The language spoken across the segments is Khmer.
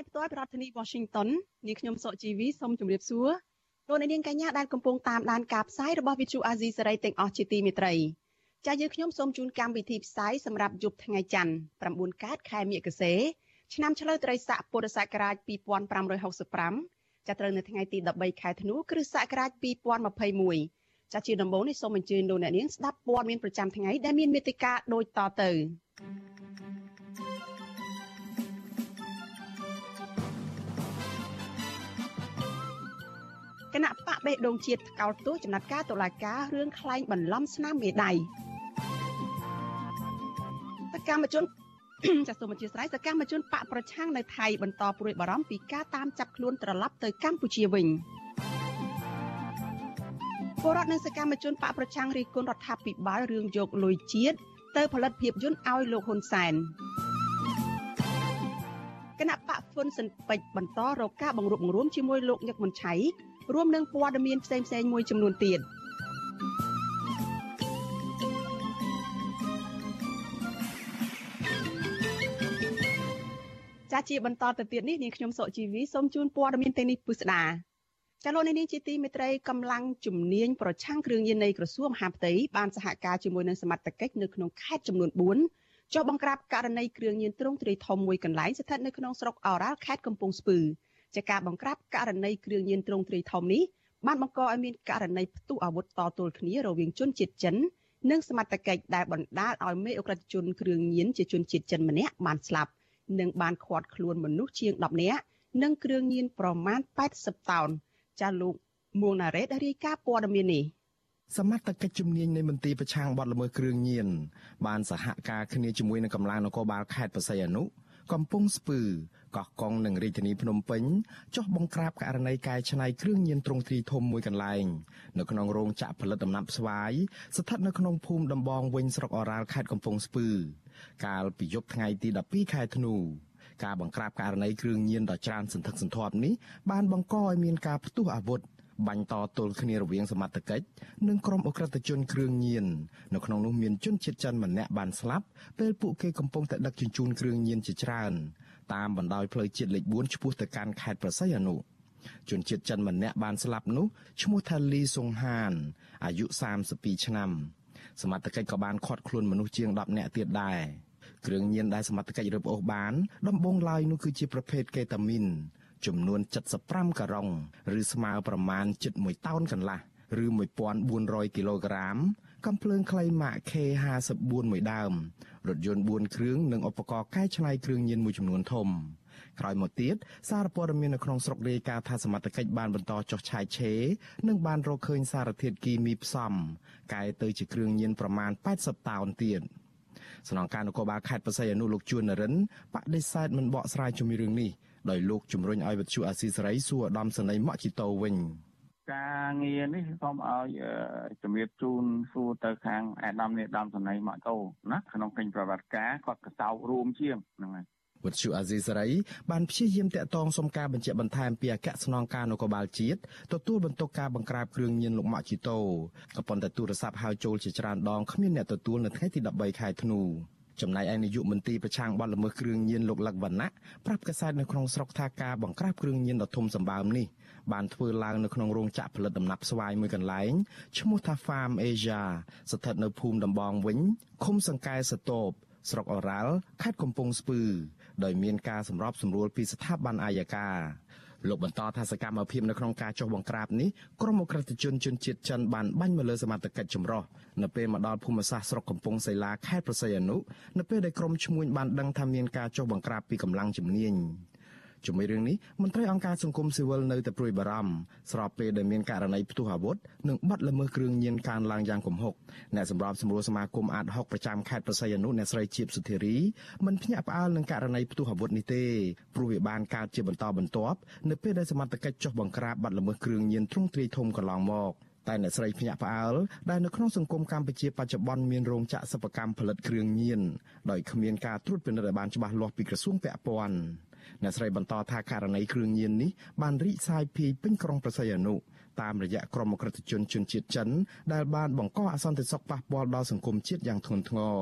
យផ្ទាល់ពីរដ្ឋធានី Washington នាងខ្ញុំសុកជីវីសូមជម្រាបសួរលោកអ្នកនាងកញ្ញាដែលកំពុងតាមដានការផ្សាយរបស់ Vuthu Azizi Serai ទាំងអស់ជាទីមេត្រីចា៎យើងខ្ញុំសូមជូនកម្មវិធីផ្សាយសម្រាប់យប់ថ្ងៃច័ន្ទ9កើតខែមិគសេឆ្នាំឆ្លូវត្រីស័កពុរសករាជ2565ចាប់ត្រូវនៅថ្ងៃទី13ខែធ្នូគ្រិស្តសករាជ2021ចា៎ជាដំបូងនេះសូមអញ្ជើញលោកអ្នកនាងស្ដាប់ព័ត៌មានប្រចាំថ្ងៃដែលមានមេត្តាដូចតទៅ ណៈបកបេះដូងជាតិថ្កោលទោសចំណាត់ការតុលាការរឿងក្លែងបន្លំស្នាមមេដៃសកម្មជនចាសសូមអធិស្ឋានសកម្មជនបកប្រឆាំងនៅថៃបន្តព្រួយបារម្ភពីការតាមចាប់ខ្លួនត្រឡប់ទៅកម្ពុជាវិញពលរដ្ឋនិងសកម្មជនបកប្រឆាំងរីគុណរដ្ឋាភិបាលរឿងយកលុយជាតិទៅផលិតភាពយន្តឲ្យលោកហ៊ុនសែនគណៈបកហ្វុនសិនពេជ្របន្តរកការបង្រួបបង្រួមជាមួយលោកញឹកមុនឆៃ រួមនឹងព័ត៌មានផ្សេងៗមួយចំនួនទៀតចាជាបន្តទៅទៀតនេះនាងខ្ញុំសុជីវីសូមជូនព័ត៌មានទាំងនេះពិស្ដាចាលោកនាងជាទីមេត្រីកម្លាំងជំនាញប្រឆាំងគ្រឿងញៀននៃក្រសួងមហាផ្ទៃបានសហការជាមួយនឹងសមត្ថកិច្ចនៅក្នុងខេត្តចំនួន4ចុះបង្ក្រាបករណីគ្រឿងញៀនទ្រង់ទ្រាយធំមួយកន្លែងស្ថិតនៅក្នុងស្រុកអូរ៉ាល់ខេត្តកំពង់ស្ពឺ ជាការបង្ក្រាបករណីគ្រឿងញៀនទ្រង់ទ្រាយធំនេះបានបង្កឲ្យមានករណីផ្ទុះអាវុធតទល់គ្នារវាងជនជាតិចិននិងសមត្ថកិច្ចដែលបណ្ដាលឲ្យមេអ ுக ្រិតជនគ្រឿងញៀនជាជនជាតិចិនម្នាក់បានស្លាប់និងបានឃាត់ខ្លួនមនុស្សជាង10នាក់និងគ្រឿងញៀនប្រមាណ80តោនចាលោកមួងណារ៉េតរាយការណ៍ព័ត៌មាននេះសមត្ថកិច្ចជំនាញនៃមន្ទីរប្រឆាំងបទល្មើសគ្រឿងញៀនបានសហការគ្នាជាមួយនឹងកម្លាំងនគរបាលខេត្តបរសៃអនុកំពង់ស្ពឺ កោះកុងនិងរាជធានីភ្នំពេញចុះបង្ក្រាបករណីកែច្នៃគ្រឿងញៀនទ្រង់ទ្រីធំមួយកន្លែងនៅក្នុងរោងចក្រផលិតដំណាប់ស្វាយស្ថិតនៅក្នុងភូមិដំបងវិញស្រុកអូរ៉ាល់ខេត្តកំពង់ស្ពឺ កាលពីយប់ថ្ងៃទី12ខែធ្នូការបង្ក្រាបករណីគ្រឿងញៀនដ៏ច្រើនសន្ធឹកសន្ធាប់នេះបានបង្កឲ្យមានការផ្ទុះអាវុធបាញ់តទល់គ្នារវាងសមត្ថកិច្ចនិងក្រុមអ ுக ្រិតជនគ្រឿងញៀននៅក្នុងនោះមានជនជាតិចិនម្នាក់បានស្លាប់ពេលពួកគេកំពុងតែដឹកជញ្ជូនគ្រឿងញៀនជាច្រើន តាមបណ្ដោយផ្លូវជាតិលេខ4ឆ្ពោះទៅកាន់ខេត្តប្រស័យអនុជនជាតិចិនម្នាក់បានស្លាប់នោះឈ្មោះថាលីសុងហាន អាយុ32ឆ្នាំសមត្ថកិច្ចក៏បានឃាត់ខ្លួនមនុស្សជាង10នាក់ទៀតដែរគ្រឿងញៀនដែលសមត្ថកិច្ចរឹបអូសបាន ដំបងឡើយនោះគឺជាប្រភេទកេតាមីនចំនួន75ការ៉ុងឬស្មើប្រមាណជិត1តោនកន្លះឬ1400គីឡូក្រាម កំភ្លើងខ្លីម៉ាក K54 មួយដើមរថយន្ត4គ្រឿងនិងឧបករណ៍កែច្នៃគ្រឿងញៀនមួយចំនួនធំក្រោយមកទៀតសារព័ត៌មាននៅក្នុងស្រុករាយការណ៍ថាសមត្ថកិច្ចបានបន្តចុះឆាយឆេនិងបានរកឃើញសារធាតុគីមីផ្សំកែទៅជាគ្រឿងញៀនប្រមាណ80តោនទៀតស្នងការនគរបាលខេត្តបរសៃអនុលោកជួននរិនបដិសេធមិនបកស្រាយជំរឿងនេះដោយលោកជំរុញឲ្យវិទ្យុអាស៊ីសេរីសួរឧត្តមសេនីយ៍ម៉ាក់ជីតូវិញ ការងារនេះសូមឲ្យជំរាបជូនសួរទៅខាងអាដាមនេះដាមសណៃម៉ាក់តូណាក្នុងពេញប្រវត្តិការគាត់កសោរួមជាងហ្នឹងហើយវិទ្យុអាស៊ីសេរីបានព្យាយាមតាក់ទងសុំការបញ្ជាក់បន្ថែមពីអគ្គស្នងការនគរបាលជាតិទទួលបន្ទុកការបង្ក្រាបគ្រឿងញៀនលោកម៉ាក់ជីតូក៏ប៉ុន្តែទូរស័ព្ទហៅចូលជាច្រើនដងគ្មានអ្នកទទួលនៅថ្ងៃទី13ខែធ្នូចំណែកឯនាយកមន្ត្រីប្រឆាំងបទល្មើសគ្រឿងញៀនលោកលឹកវណ្ណៈប្រាប់កាសែតនៅក្នុងស្រុកថាការបង្ក្រាបគ្រឿងញៀនដ៏ធំសម្បើមនេះ បានធ្វើឡើងនៅក្នុងរោងចក្រផលិតដំណាប់ស្វាយមួយកន្លែងឈ្មោះថា Farm Asia ស្ថិតនៅភូមិដំបងវិញឃុំសង្កែសតូបស្រុកអូរ៉ាល់ខេត្តកំពង់ស្ពឺដោយមានការសម្របសម្រួលពីស្ថាប័នអាយកាលោកបន្តថាសកម្មភាពនៅក្នុងការចុះបង្ក្រាបនេះក្រុមអក្រិតជនជនជាតិចិនបានបាញ់មកលើសមត្ថកិច្ចចម្រុះនៅពេលមកដល់ភូមិសាស្ត្រស្រុកកំពង់សីឡាខេត្តប្រស័យអនុនៅពេលដែលក្រុមឈ្មួញបានដឹងថាមានការចុះបង្ក្រាបពីកម្លាំងជំនាញ ជាមួយរឿងនេះមន្ត្រីអង្គការសង្គមស៊ីវិលនៅតែព្រួយបារម្ភស្របពេលដែលមានករណីផ្ទុះអាវុធនិងបាត់ល្មើសគ្រឿងញៀនកើនឡើងយ៉ាងគំហុកអ្នកសម្របសម្រួលសមាគមអាត60ប្រចាំខេត្តប្រស័យអនុអ្នកស្រីជាបសុធារីមិនភ្ញាក់ផ្អើលនឹងករណីផ្ទុះអាវុធនេះទេព្រោះវាបានកើតជាបន្តបន្ទាប់នៅពេលដែលសមត្ថកិច្ចចុះបង្ក្រាបបាត់ល្មើសគ្រឿងញៀនទ្រង់ទ្រាយធំកន្លងមកតែអ្នកស្រីភ្ញាក់ផ្អើលដែលនៅក្នុងសង្គមកម្ពុជាបច្ចុប្បន្នមានរោងចក្រសិប្បកម្មផលិតគ្រឿងញៀនដោយគ្មានការត្រួតពិនិត្យឲ្យបានច្បាស់លាស់ពីក្រសួងពាក់ព័ន្ធ អ្នកស្រីបន្តថាករណីគ្រឿងញៀននេះបានរីកសាយភាយពេញក្រុងប្រស័យអនុតាមរយៈក្រុមអក្រិតជនជនជាតិចិនដែលបានបង្កអសន្តិសុខប៉ះពាល់ដល់សង្គមជាតិយ៉ាងធ្ងន់ធ្ងរ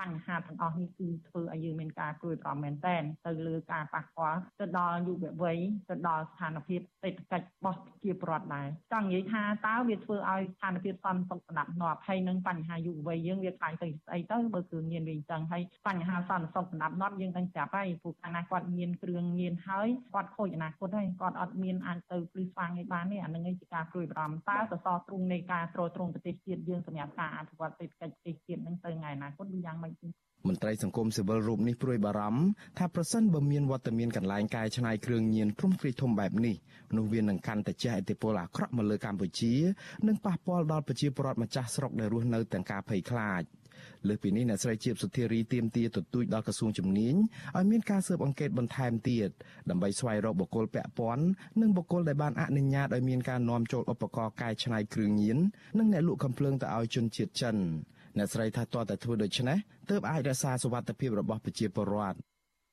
បញ្ហាទាំងអស់នេះគឺធ្វើឲ្យយើងមានការព្រួយបារម្ភមែនទែនទៅលើការប៉ះពាល់ទៅដល់យុវវ័យទៅដល់ស្ថានភាពសេដ្ឋកិច្ចរបស់ប្រជាពលរដ្ឋដែរចង់និយាយថាតើវាធ្វើឲ្យស្ថានភាពសន្តិសុខស្ដាប់ងាប់ហើយនឹងបញ្ហាយុវវ័យយើងវាខ្លាយទៅស្អីទៅបើគ្រឿងញៀនវាអញ្ចឹងហើយបញ្ហាសន្តិសុខស្ដាប់ងាប់យើងដឹងស្រាប់ហើយព្រោះកាលណាគាត់មានគ្រឿងញៀនហើយគាត់ខូចអនាគតហើយគាត់អត់មានអាចទៅព្រឺស្វាងឲ្យបានទេអានឹងឯងជាការព្រួយបារម្ភតើសសរទ្រូងនៃការទ្រទ្រង់ប្រទេសជាតិយើងសម្រាប់ការអភិវឌ្ឍសេដ្ឋកិច្ចប្រទេសជាតិនឹងទៅថ្ងៃអនាគតវាយ៉ាងម៉េចទេមន្ត្រីសង្គមស៊ីវិលរូបនេះព្រួយបារម្ភថាប្រសិនបើមានវត្តមានកន្លែងកែច្នៃគ្រឿងញៀនព្រំព្រីធំបែបនេះនោះវានឹងកាន់តែជះឥទ្ធិពលអាក្រក់មកលើកម្ពុជានិងប៉ះពាល់ដល់ប្រជាពលរដ្ឋម្ចាស់ស្រុកដែលរស់នៅទាំងការភ័យខ្លាចលើសពីនេះអ្នកស្រីជាបសុធារីទៀមទាទទូចដល់ក្រសួងជំនាញឲ្យមានការស៊ើបអង្កេតបន្ថែមទៀតដើម្បីស្វែងរកបុគ្គលពាក់ព័ន្ធនិងបុគ្គលដែលបានអនុញ្ញាតឲ្យមានការនាំចូលឧបករណ៍កែច្នៃគ្រឿងញៀននិងអ្នកលក់កំភ្លើងទៅឲ្យជនជាតិចិន អ្នកស្រីថាតើតែធ្វើដូច្នេះទើបអាចរក្សាសុវត្ថិភាពរបស់ប្រជាពលរដ្ឋ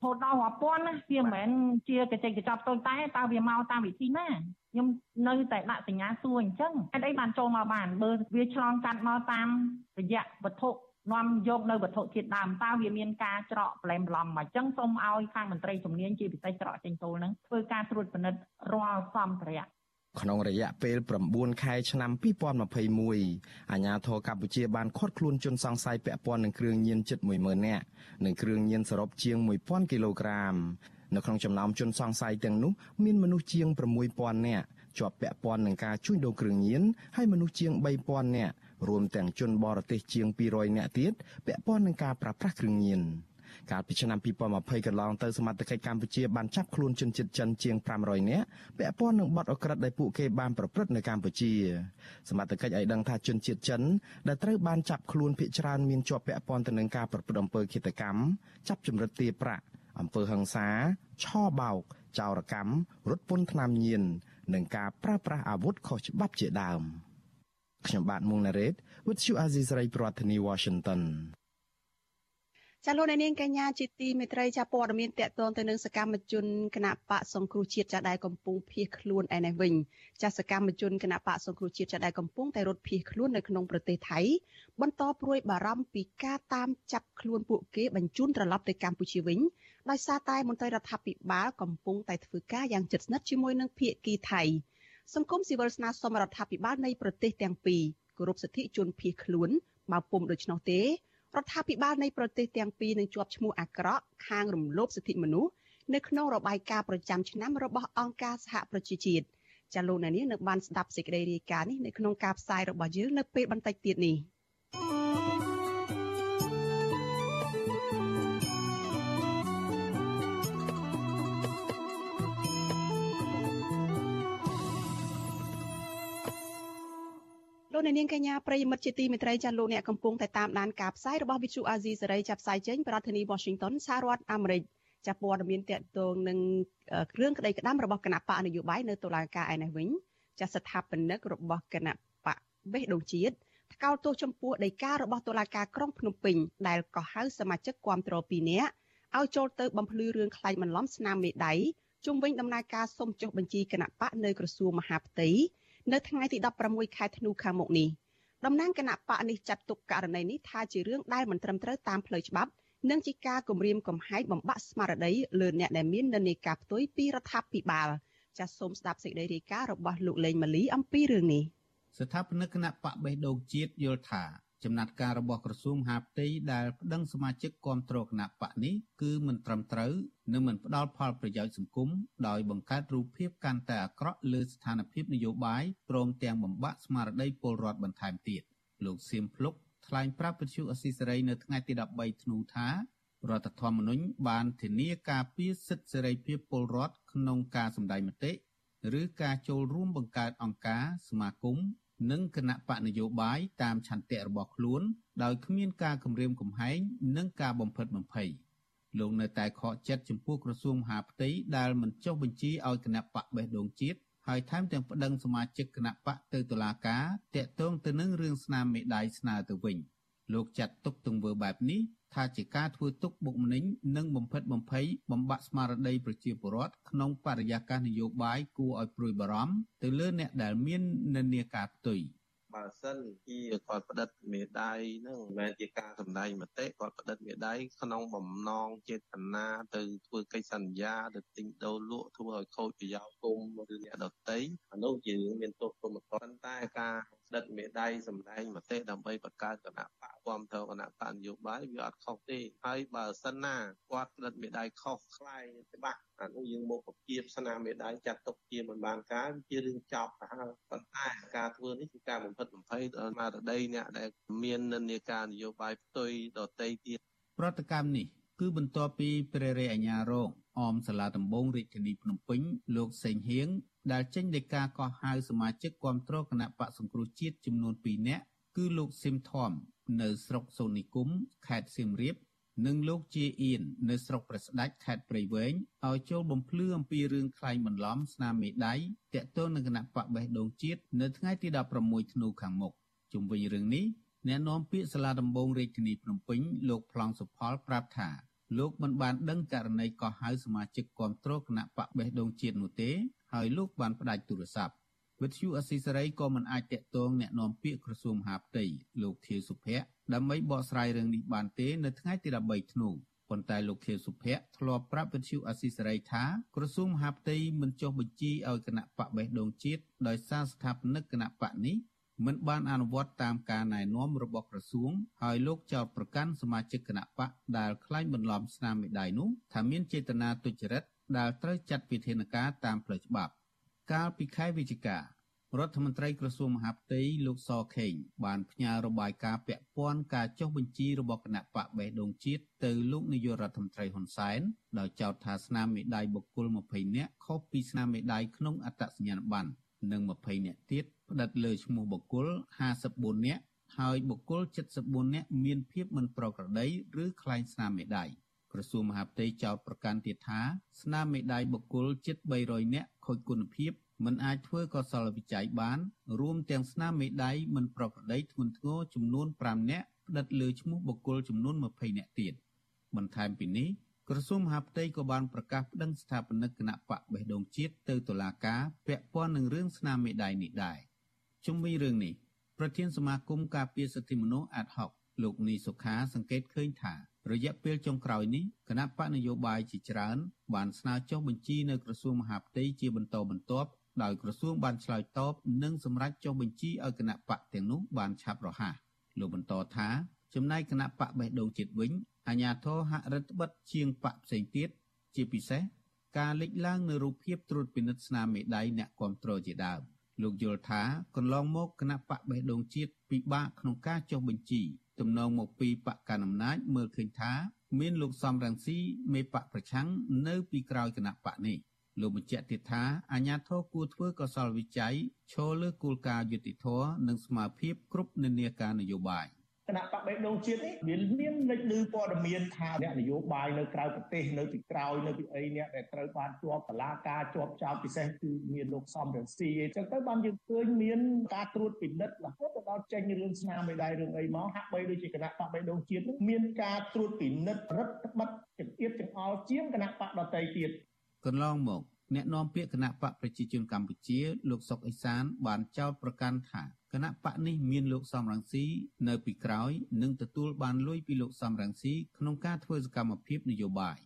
ហូតដល់រាប់ពាន់ណាវាមិនមែនជាកចិកកចប់តូចតែតើវាមកតាមវិធីណាខ្ញុំនៅតែដាក់សញ្ញាសួរអញ្ចឹងហេតុអីបានចូលមកបានបើវាឆ្លងកាត់មកតាមរយៈវត្ថុនាំយកនៅវត្ថុធាតុដើមតើវាមានការច្រកប្លែមប្លំមកអញ្ចឹងសូមឲ្យខាងមន្ត្រីជំនាញជាពិសេសច្រកចេញចូលនឹងធ្វើការត្រួតពិនិត្យរាល់សម្ភារៈ ក្នុងរយៈពេល9ខែឆ្នាំ2021អាជ្ញាធរកម្ពុជាបានឃាត់ខ្លួនជនសង្ស័យពាក់ព័ន្ធនឹងគ្រឿងញៀនជិត10000នាក់និងគ្រឿងញៀនសរុបជាង1000គីឡូក្រាមនៅក្នុងចំណោមជនសង្ស័យទាំងនោះមានមនុស្សជាង6000នាក់ជាប់ពាក់ព័ន្ធនឹងការជួញដូរគ្រឿងញៀនហើយមនុស្សជាង3000នាក់រួមទាំងជនបរទេសជាង200នាក់ទៀតពាក់ព័ន្ធនឹងការប្រើប្រាស់គ្រឿងញៀន។ កាលពីឆ្នាំ2020កន្លងទៅសមត្ថកិច្ចកម្ពុជាបានចាប់ខ្លួនជនជាតិចិនជាង500នាក់ពាក់ព័ន្ធនឹងបទអក្រិតដែលពួកគេបានប្រព្រឹត្តនៅកម្ពុជាសមត្ថកិច្ចឲ្យដឹងថាជនជាតិចិនដែលត្រូវបានចាប់ខ្លួនភ ieck ច្រើនមានជាប់ពាក់ព័ន្ធទៅនឹងការប្រព្រឹត្តអំពើឃាតកម្មចាប់ជំរិតទារប្រាក់អំពើហិង្សាឆោបោកចោរកម្មរត់ពន្ធថ្នាំញៀននិងការប្រើប្រាស់អាវុធខុសច្បាប់ជាដើមខ្ញុំបាទមុងណារ៉េត With you Aziz Ray ប្រធានាទី Washington ចាលោកនាងកញ្ញាជាទីមេត្រីចាព័ត៌មានតកតងទៅនឹងសកម្មជនគណៈបកសង្គ្រោះជាតិចាដែលកំពុងភៀសខ្លួនឯនេះវិញចាសកម្មជនគណៈបកសង្គ្រោះជាតិចាដែលកំពុងតែរត់ភៀសខ្លួននៅក្នុងប្រទេសថៃបន្តព្រួយបារម្ភពីការតាមចាប់ខ្លួនពួកគេបញ្ជូនត្រឡប់ទៅកម្ពុជាវិញដោយសារតែមន្ត្រីរដ្ឋាភិបាលកំពុងតែធ្វើការយ៉ាងជិតស្និទ្ធជាមួយនឹងភៀកគីថៃសង្គមស៊ីវិលស្នើសុំរដ្ឋាភិបាលនៃប្រទេសទាំងពីរគោរពសិទ្ធិជនភៀសខ្លួនបើពុំដូច្នោះទេ រដ្ឋាភិបាលនៃប្រទេសទាំងពីរនឹងជាប់ឈ្មោះអាក្រក់ខាងរំលោភសិទ្ធិមនុស្សនៅក្នុងរបាយការណ៍ប្រចាំឆ្នាំរបស់អង្គការសហប្រជាជាតិចាលោកអ្នកនាងនៅបានស្ដាប់សេចក្តីរាយការណ៍នេះនៅក្នុងការផ្សាយរបស់យើងនៅពេលបន្តិចទៀតនេះ។ លោកអ្នកនាងកញ្ញាប្រិយមិត្តជាទីមេត្រីចាលោកអ្នកកំពុងតែតាមដានការផ្សាយរបស់វិទ្យុអាស៊ីសេរីចាប់ផ្សាយចេញពីរដ្ឋធានី Washington សហរដ្ឋអាមេរិកចាប់ព័ត៌មានតកតងនឹងគ្រឿងក្តីក្តាំរបស់គណៈបកនយោបាយនៅតុលាការឯនេះវិញចាស្ថាបនិករបស់គណៈបកបេះដូងជាតិថ្កោលទោសចំពោះដីការបស់តុលាការក្រុងភ្នំពេញដែលក៏ហៅសមាជិកគាំទ្រ2នាក់ឲ្យចូលទៅបំភ្លឺរឿងខ្លែងបន្លំស្នាមមេដៃជុំវិញដំណើរការសុំចុះបញ្ជីគណៈបកនៅក្រសួងមហាផ្ទៃ នៅថ្ងៃទី16ខែធ្នូខាងមុខនេះតំណាងគណៈបកនេះចាត់ទុកករណីនេះថាជារឿងដែលមិនត្រឹមត្រូវតាមផ្លូវច្បាប់និងជាការគំរាមកំហែងបំបាក់ស្មារតីលើអ្នកដែលមាននិន្នាការផ្ទុយពីរដ្ឋាភិបាលចាសសូមស្ដាប់សេចក្តីរាយការណ៍របស់លោកលេងម៉ាលីអំពីរឿងនេះស្ថាបនិកគណៈបកបេះដូងជាតិយល់ថា ចំណាត់ការរបស់ក្រសួងមហាផ្ទៃដែលប្តឹងសមាជិកគ្រប់គ្រងគណៈបកនេះគឺមិនត្រឹមត្រូវនិងមិនផ្ដល់ផលប្រយោជន៍សង្គមដោយបង្កើតរូបភាពកាន់តែអាក្រក់លើស្ថានភាពនយោបាយព្រមទាំងបំបាក់ស្មារតីពលរដ្ឋបន្ថែមទៀតលោកសៀមភ្លុកថ្លែងប្រាប់វិទ្យុអស៊ីសេរីនៅថ្ងៃទី13ធ្នូថារដ្ឋធម្មនុញ្ញបានធានាការពារសិទ្ធិសេរីភាពពលរដ្ឋក្នុងការសម្ដែងមតិឬការចូលរួមបង្កើតអង្គការសមាគម និងគណៈបកនយោបាយតាមឆន្ទៈរបស់ខ្លួនដោយគ្មានការគំរាមកំហែងនិងការបំផិតបំភ័យលោកនៅតែខកចិត្តចំពោះក្រសួងមហាផ្ទៃដែលមិនចុះបញ្ជីឲ្យគណៈបកបេះដូងជាតិហើយថែមទាំងប្តឹងសមាជិកគណៈបកទៅតុលាការតាក់ទងទៅនឹងរឿងស្នាមមេដាយស្នើទៅវិញលោកចាត់ទុកទង្វើបែបនេះ ថាជាការធ្វើទុកបុកម្នេញនិងបំផិតបំភ័យបំបាក់ស្មារតីប្រជាពលរដ្ឋក្នុងបរិយាកាសនយោបាយគួរឲ្យព្រួយបារម្ភទៅលើអ្នកដែលមាននិន្នាការផ្ទុយ។បើសិនជាគាត់ផ្តិតមេដៃហ្នឹងមិនមែនជាការសម្ដែងមតិគាត់ផ្តិតមេដៃក្នុងបំណងចេតនាទៅធ្វើកិច្ចសន្យាទៅទិញដូរលក់ធ្វើឲ្យខូចប្រយោជន៍គុំឬអ្នកដតីអានោះជារឿងមានទោសគុំប៉ុន្តែការ ផ្តិតមេដៃសម្ដែងមតិដើម្បីបង្កើតគណៈបកគាំទ្រគណៈបកនយោបាយវាអត់ខុសទេហើយបើសិនណាគាត់ផ្តិតមេដៃខុសខ្លាយច្បាស់អានោះយើងមកពជាស្នាមមេដៃចាត់ទុកជាមិនបានការជារឿងចោតទៅហើយប៉ុន្តែការធ្វើនេះគឺការបំផិតបំភ័យដល់មារតីអ្នកដែលមាននិន្នាការនយោបាយផ្ទុយដតីទៀតប្រតិកម្មនេះគឺបន្ទាប់ពីព្រះរាជអាជ្ញារងអមសាលាដំបងរាជធានីភ្នំពេញលោកសេងហៀង ដែលចេញដីកាកោះហៅសមាជិកគាំទ្រគណៈបកសង្គ្រោះជាតិចំនួន2នាក់គឺលោកស៊ីមធំនៅស្រុកសូនីគុំខេត្តសៀមរាប និងលោកជាអៀននៅស្រុកព្រះស្ដេចខេត្តព្រៃវែងឲ្យចូលបំភ្លឺអំពីរឿងខ្លែងបន្លំស្នាមមេដៃតាក់ទងនឹងគណៈបកបេះដូងជាតិនៅថ្ងៃទី16ធ្នូខាងមុខជុំវិញរឿងនេះអ្នកនាំពាក្យសាលាដំបងរាជធានីភ្នំពេញលោកប្លង់សុផលប្រាប់ថាលោកមិនបានដឹងករណីកោះហៅសមាជិកគាំទ្រគណៈបកបេះដូងជាតិនោះទេ ហើយលោកបានផ្ដាច់ទូរស័ព្ទវិទ្យុអស៊ីសេរីក៏មិនអាចតាក់ទងអ្នកនាំពាក្យក្រសួងមហាផ្ទៃលោកខៀវសុភ័ក្រដើម្បីបកស្រាយរឿងនេះបានទេនៅថ្ងៃទី13ធ្នូប៉ុន្តែលោកខៀវសុភ័ក្រធ្លាប់ប្រាប់វិទ្យុអស៊ីសេរីថាក្រសួងមហាផ្ទៃមិនចុះបញ្ជីឲ្យគណៈបកបេះដូងជាតិដោយសារស្ថាបនិកគណៈបកនេះមិនបានអនុវត្តតាមការណែនាំរបស់ក្រសួងហើយលោកចោទប្រកាន់សមាជិកគណៈបកដែលខ្លាញ់បន្លំស្នាមមេដៃនោះថាមានចេតនាទុច្ចរិត ដែលត្រូវចាត់វិធានការតាមផ្លូវច្បាប់ កាលពីខែវិច្ឆិការដ្ឋមន្ត្រីក្រសួងមហាផ្ទៃលោកសខេងបានផ្ញើរបាយការណ៍ពាក់ព័ន្ធការចុះបញ្ជីរបស់គណៈបកបេះដូងជាតិទៅលោកនាយករដ្ឋមន្ត្រីហ៊ុនសែនដោយចោទថាស្នាមមេដៃបុគ្គល20នាក់ខុសពីស្នាមមេដៃក្នុងអត្តសញ្ញាណប័ណ្ណនិង20នាក់ទៀតផ្តិតលើឈ្មោះបុគ្គល54នាក់ហើយបុគ្គល74នាក់មានភាពមិនប្រក្រតីឬក្លែងស្នាមមេដៃ។ ក្រសួងមហាផ្ទៃចោទប្រកាន់ទៀតថាស្នាមមេដៃបុគ្គលជិត300នាក់ខូចគុណភាពមិនអាចធ្វើកសលវិច័យបាន រួមទាំងស្នាមមេដៃមិនប្រក្រតីធ្ងន់ធ្ងរចំនួន5នាក់ផ្តិតលើឈ្មោះបុគ្គលចំនួន20នាក់ទៀតបន្ថែមពីនេះក្រសួងមហាផ្ទៃក៏បានប្រកាសប្តឹងស្ថាបនិកគណៈបកបេះដូងជាតិទៅតុលាការពាក់ព័ន្ធនឹងរឿងស្នាមមេដៃនេះដែរជុំវិញរឿងនេះប្រធានសមាគមការពារសិទ្ធិមនុស្សអាត់ហុកលោកនីសុខាសង្កេតឃើញថា រយៈពេលចុងក្រោយនេះគណៈបកនយោបាយជាច្រើនបានស្នើចុះបញ្ជីនៅក្រសួងមហាផ្ទៃជាបន្តបន្ទាប់ដោយក្រសួងបានឆ្លើយតបនិងសម្រេចចុះបញ្ជីឲ្យគណៈបកទាំងនោះបានឆាប់រហ័សលោកបន្តថាចំណែកគណៈបកបេះដូងជាតិវិញអាញាធរហាក់រដ្ឋបិទជាងបកផ្សេងទៀតជាពិសេសការលេចឡើងនៅរូបភាពត្រួតពិនិត្យស្នាមមេដៃអ្នកគ្រប់គ្រងជាដើមលោកយល់ថាកន្លងមកគណៈបកបេះដូងជាតិពិបាកក្នុងការចុះបញ្ជី ទំនងមកពីបកកណ្ដាលអំណាចមើលឃើញថាមានលោកសំរងស៊ីមេបកប្រឆាំងនៅពីក្រោយគណៈបកនេះលោកបញ្ជាក់ទៀតថាអាញាធរគួរធ្វើកសលវិច័យឈលលើគោលការណ៍យុតិធធនិងស្មារភាពគ្រប់និន្នាការនយោបាយ គណៈបកបេដងជាតិនេះវាមានលេចលឺព័ត៌មានថាអ្នកនយោបាយនៅក្រៅប្រទេសនៅពីក្រោយនៅពីអីអ្នកដែលត្រូវបានជាប់តឡាការជាប់ចោតពិសេសគឺមានលោកសំរងស៊ីអញ្ចឹងទៅបានយើងឃើញមានការត្រួតពិនិត្យរហូតដល់ចេញរឿងស្នាមមេដៃរឿងអីមកហាក់បីដូចជាគណៈបកបេដងជាតិនោះមានការត្រួតពិនិត្យរដ្ឋបတ်ចង្អៀតចង្អល់ជាងគណៈបកដតីទៀតកន្លងមកអ្នកនាំពាក្យគណៈបកប្រជាជនកម្ពុជាលោកសុកអេសានបានចោទប្រកាន់ថា គណៈបកនេះមានលោកសំរងស៊ីនៅពីក្រោយនិងទទួលបានលុយពីលោកសំរងស៊ីក្នុងការធ្វើសកម្មភាពនយោបាយ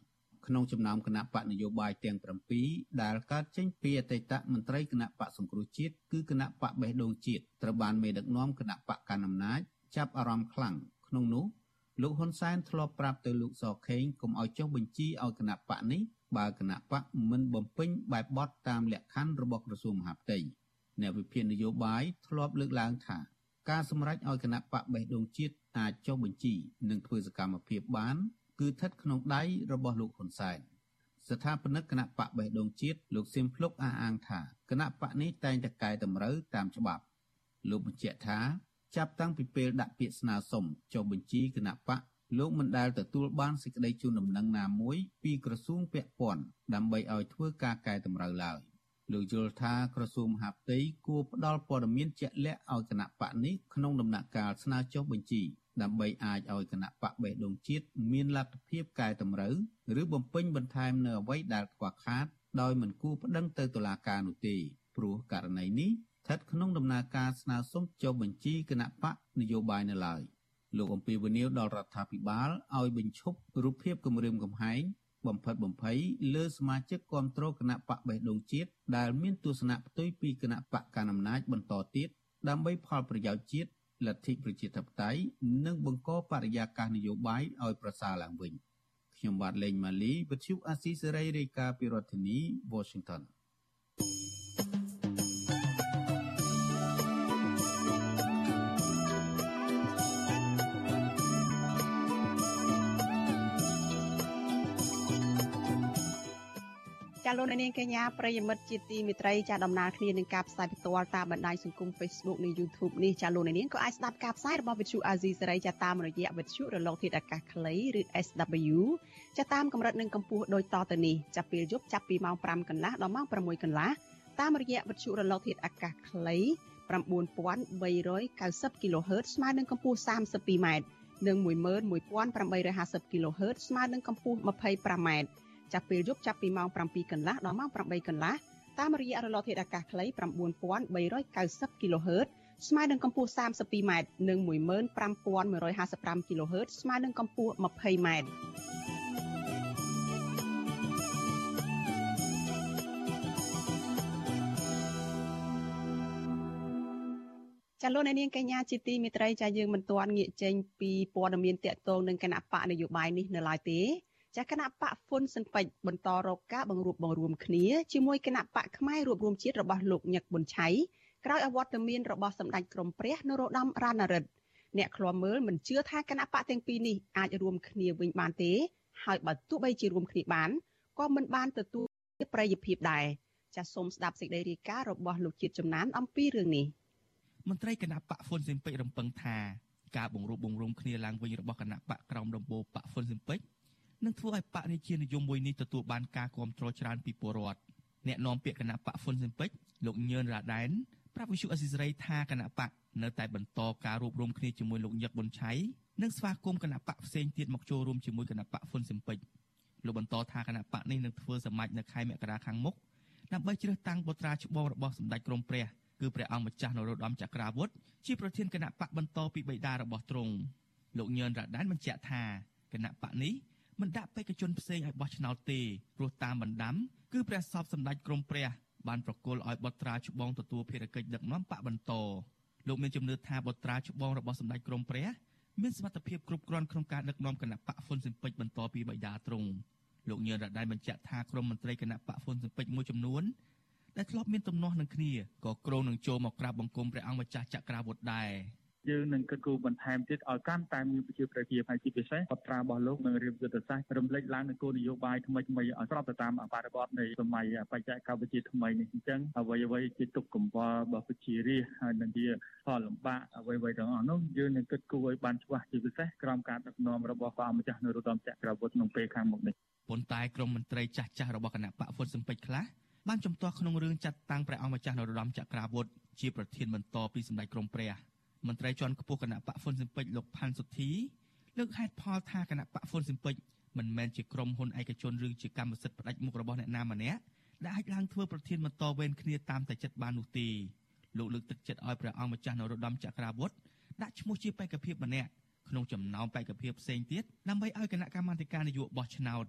ក្នុងចំណោមគណៈបកនយោបាយទាំង7ដែលកើតចេញពីអតីតមន្ត្រីគណៈបកសង្គ្រោះជាតិគឺគណៈបកបេះដូងជាតិត្រូវបានមេដឹកនាំគណៈបកកណ្ដាលអំណាចចាប់អារម្មណ៍ខ្លាំងក្នុងនោះលោកហ៊ុនសែនធ្លាប់ប្រាប់ទៅលោកសខេងកុំឲ្យចុះបញ្ជីឲ្យគណៈបកនេះបើគណៈបកមិនបំពេញបែបបទតាមលក្ខខណ្ឌរបស់ក្រសួងមហាផ្ទៃ អ្នកវិភាគនយោបាយធ្លាប់លើកឡើងថាការសម្រេចឲ្យគណៈបកបេះដូងជាតិអាចចុះបញ្ជីនិងធ្វើសកម្មភាពបានគឺគឺស្ថិតក្នុងដៃរបស់លោកហ៊ុនសែនស្ថាបនិកគណៈបកបេះដូងជាតិលោកសៀមភ្លុកអះអាងថាគណៈបកនេះតែងតែកែតម្រូវតាមច្បាប់លោកបញ្ជាក់ថាចាប់តាំងពីពេលដាក់ពាក្យស្នើសុំចុះបញ្ជីគណៈបកលោកមិនដែលទទួលបានសេចក្តីជូនដំណឹងណាមួយពីក្រសួងពាក់ព័ន្ធដើម្បីឲ្យធ្វើការកែតម្រូវឡើយ លោកយល់ថាក្រសួងមហាផ្ទៃគួរផ្ដល់ព័ត៌មានជាក់លាក់ឲ្យគណៈបកនេះក្នុងដំណាក់កាលស្នើចុះបញ្ជីដើម្បីអាចឲ្យគណៈបកបេះដូងជាតិមានលទ្ធភាពកែតម្រូវឬបំពេញបន្ថែមនៅអ្វីដែលខ្វះខាតដោយមិនគួរប្តឹងទៅតុលាការនោះទេព្រោះករណីនេះស្ថិតក្នុងដំណើរការស្នើសុំចុះបញ្ជីគណៈបកនយោបាយនៅឡើយលោកអំពីវនីវដល់រដ្ឋាភិបាលឲ្យបញ្ឈប់រូបភាពគម្រាមកំហែង បំផិតបំភ័យលើសមាជិកគាំទ្រគណៈបកបេះដូងជាតិដែលមានទស្សនៈផ្ទុយពីគណៈបកកណ្ដាលអំណាចបន្តទៀតដើម្បីផលប្រយោជន៍ជាតិលទ្ធិប្រជាធិបតេយ្យនិងបង្កបរិយាកាសនយោបាយឲ្យប្រសើរឡើងវិញខ្ញុំបាទលេងម៉ាលីវិទ្យុអាស៊ីសេរីរាយការណ៍ពីរដ្ឋធានី Washington លោកនាងកញ្ញាប្រិយមិត្តជាទីមេត្រីចាដំណើរគ្នានឹងការផ្សាយផ្ទាល់តាមបណ្ដាញសង្គម Facebook និង YouTube នេះចាលោកនាងក៏អាចស្ដាប់ការផ្សាយរបស់វិទ្យុ AZ សេរីចាតាមរយៈវិទ្យុរលកធាតុអាកាសខ្លីឬ SW ចាតាមកម្រិតនិងកម្ពស់ដូចតទៅនេះចាប់ពេលយប់ចាប់ពីម៉ោង5កន្លះដល់ម៉ោង6កន្លះតាមរយៈវិទ្យុរលកធាតុអាកាសខ្លី9390 kHz ស្មើនឹងកម្ពស់ 32m និង11850 kHz ស្មើនឹងកម្ពស់ 25m ចាប់ពេលយប់ចាប់ពីម៉ោង7កន្លះដល់ម៉ោង8កន្លះតាមរយៈរលកធាតុអាកាសខ្លី9390 kHz ស្មើនឹងកម្ពស់ 32m និង15155 kHz ស្មើនឹងកម្ពស់ 20m ចាលោកអ្នកនាងកញ្ញាជាទីមេត្រីចាយើងមិនទាន់ងាកចេញពីព័ត៌មានតកតងនឹងគណៈបកនយោបាយនេះនៅឡើយទេ ចាគណៈបកហ៊ុនស៊ិនពេជ្របន្តរកការបង្រួបបង្រួមគ្នាជាមួយគណៈបកផ្នែករួបរวมជាតិរបស់លោកញឹកប៊ុនឆៃក្រោយអវត្តមានរបស់សម្ដេចក្រមព្រះនរោត្តមរណរដ្ឋអ្នកឃ្លាំមើលមិនជឿថាគណៈបកទាំងពីរនេះអាចរួមគ្នាវិញបានទេហើយបើទោះបីជារួមគ្នាបានក៏មិនបានទទួលប្រយោជន៍ភាពដែរចាសសូមស្ដាប់សេចក្តីរាយការណ៍របស់លោកជាតិចំណានអំពីរឿងនេះមន្ត្រីគណៈបកហ៊ុនស៊ិនពេជ្ររំពឹងថាការបង្រួបបង្រួមគ្នាឡើងវិញរបស់គណៈបកក្រមដំបូងបកហ៊ុនស៊ិនពេជ្រ នឹងធ្វើឲ្យបករាជានិយមមួយនេះទទួលបានការគាំទ្រច្រើនពីពលរដ្ឋអ្នកនាំពាក្យគណៈបកហ៊ុនស៊ិនពេជ្រលោកញឿនរ៉ាដែនប្រាប់វិសុអសិរ័យថាគណៈបកនៅតែបន្តការរួបរวมគ្នាជាមួយលោកញឹកប៊ុនឆៃនិងស្វាគមន៍គណៈបកផ្សេងទៀតមកចូលរួមជាមួយគណៈបកហ៊ុនស៊ិនពេជ្រលោកបន្តថាគណៈបកនេះនឹងធ្វើសម្ាច់នៅខែមករាខាងមុខដើម្បីជ្រើសតាំងបុត្រាច្បងរបស់សម្ដេចក្រមព្រះគឺព្រះអង្គម្ចាស់នរោត្តមចក្រាវុធជាប្រធានគណៈបកបន្តពីបិតារបស់ទ្រង់លោកញឿនរ៉ាដែនបញ្ជាក់ថាគណៈបកនេះ មិនដាក់បេក្ខជនផ្សេងឲ្យបោះឆ្នោតទេព្រោះតាមបណ្ដាំគឺព្រះសពសម្ដេចក្រមព្រះបានប្រគល់ឲ្យបុត្រាច្បងទទួលភារកិច្ចដឹកនាំបកបន្តលោកមានជំនឿថាបុត្រាច្បងរបស់សម្ដេចក្រមព្រះមានសមត្ថភាពគ្រប់គ្រាន់ក្នុងការដឹកនាំគណៈបកហ៊ុនស៊ិនពេជ្របន្តពីបិតាទ្រង់លោកញឿនរ៉ាដៃបញ្ជាក់ថាក្រុមមន្ត្រីគណៈបកហ៊ុនស៊ិនពេជ្រមួយចំនួនដែលធ្លាប់មានទំនាស់នឹងគ្នាក៏ក្រុងនឹងចូលមកក្រាបបង្គំព្រះអង្គម្ចាស់ចក្រវុឌ្ឍដែរ យើងនឹងគិតគូរបន្ថែមទៀតឲ្យកាន់តែមានប្រជាប្រិយភាពហើយជាពិសេសបត្រារបស់លោកនឹងរៀបយុទ្ធសាស្ត្ររំលេចឡើងនូវគោលនយោបាយថ្មីថ្មីឲ្យស្របទៅតាមបរិបទនៃសម័យបច្ចេកវិទ្យាថ្មីនេះអញ្ចឹងអ្វីអ្វីជាទុកកង្វល់របស់ប្រជារាស្ត្រហើយនឹងជាផលលំបាកអ្វីអ្វីទាំងអស់នោះយើងនឹងគិតគូរឲ្យបានច្បាស់ជាពិសេសក្រោមការដឹកនាំរបស់ព្រះម្ចាស់នរោត្តមចក្រវុឌ្ឍក្នុងពេលខាងមុខនេះប៉ុន្តែក្រមមន្ត្រីចាស់ចាស់របស់គណៈបកហ្វុនសំពេចខ្លះបានចំទាស់ក្នុងរឿងចាត់តាំងព្រះអង្គម្ចាស់នរោត្តមចក្រវុឌ្ឍជាប្រធានបន្តពីសម្ដេចក្រមព្រះ មន្ត្រីជាន់ខ្ពស់គណៈបកហ្វុនស៊ិនពេជ្រលោកផាន់សុធីលើកហេតុផលថាគណៈបកហ្វុនស៊ិនពេជ្រមិនមែនជាក្រុមហ៊ុនឯកជនឬជាកម្មសិទ្ធិផ្ដាច់មុខរបស់អ្នកណាម្នាក់ដែលអាចឡើងធ្វើប្រធានបន្តវេនគ្នាតាមតែចិត្តបាននោះទេលោកលើកទឹកចិត្តឲ្យព្រះអង្គម្ចាស់នរោត្តមចក្រវុឌ្ឍដាក់ឈ្មោះជាបេក្ខភាពម្នាក់ក្នុងចំណោមបេក្ខភាពផ្សេងទៀតដើម្បីឲ្យគណៈកម្មាធិការនយោបាយបោះឆ្នោត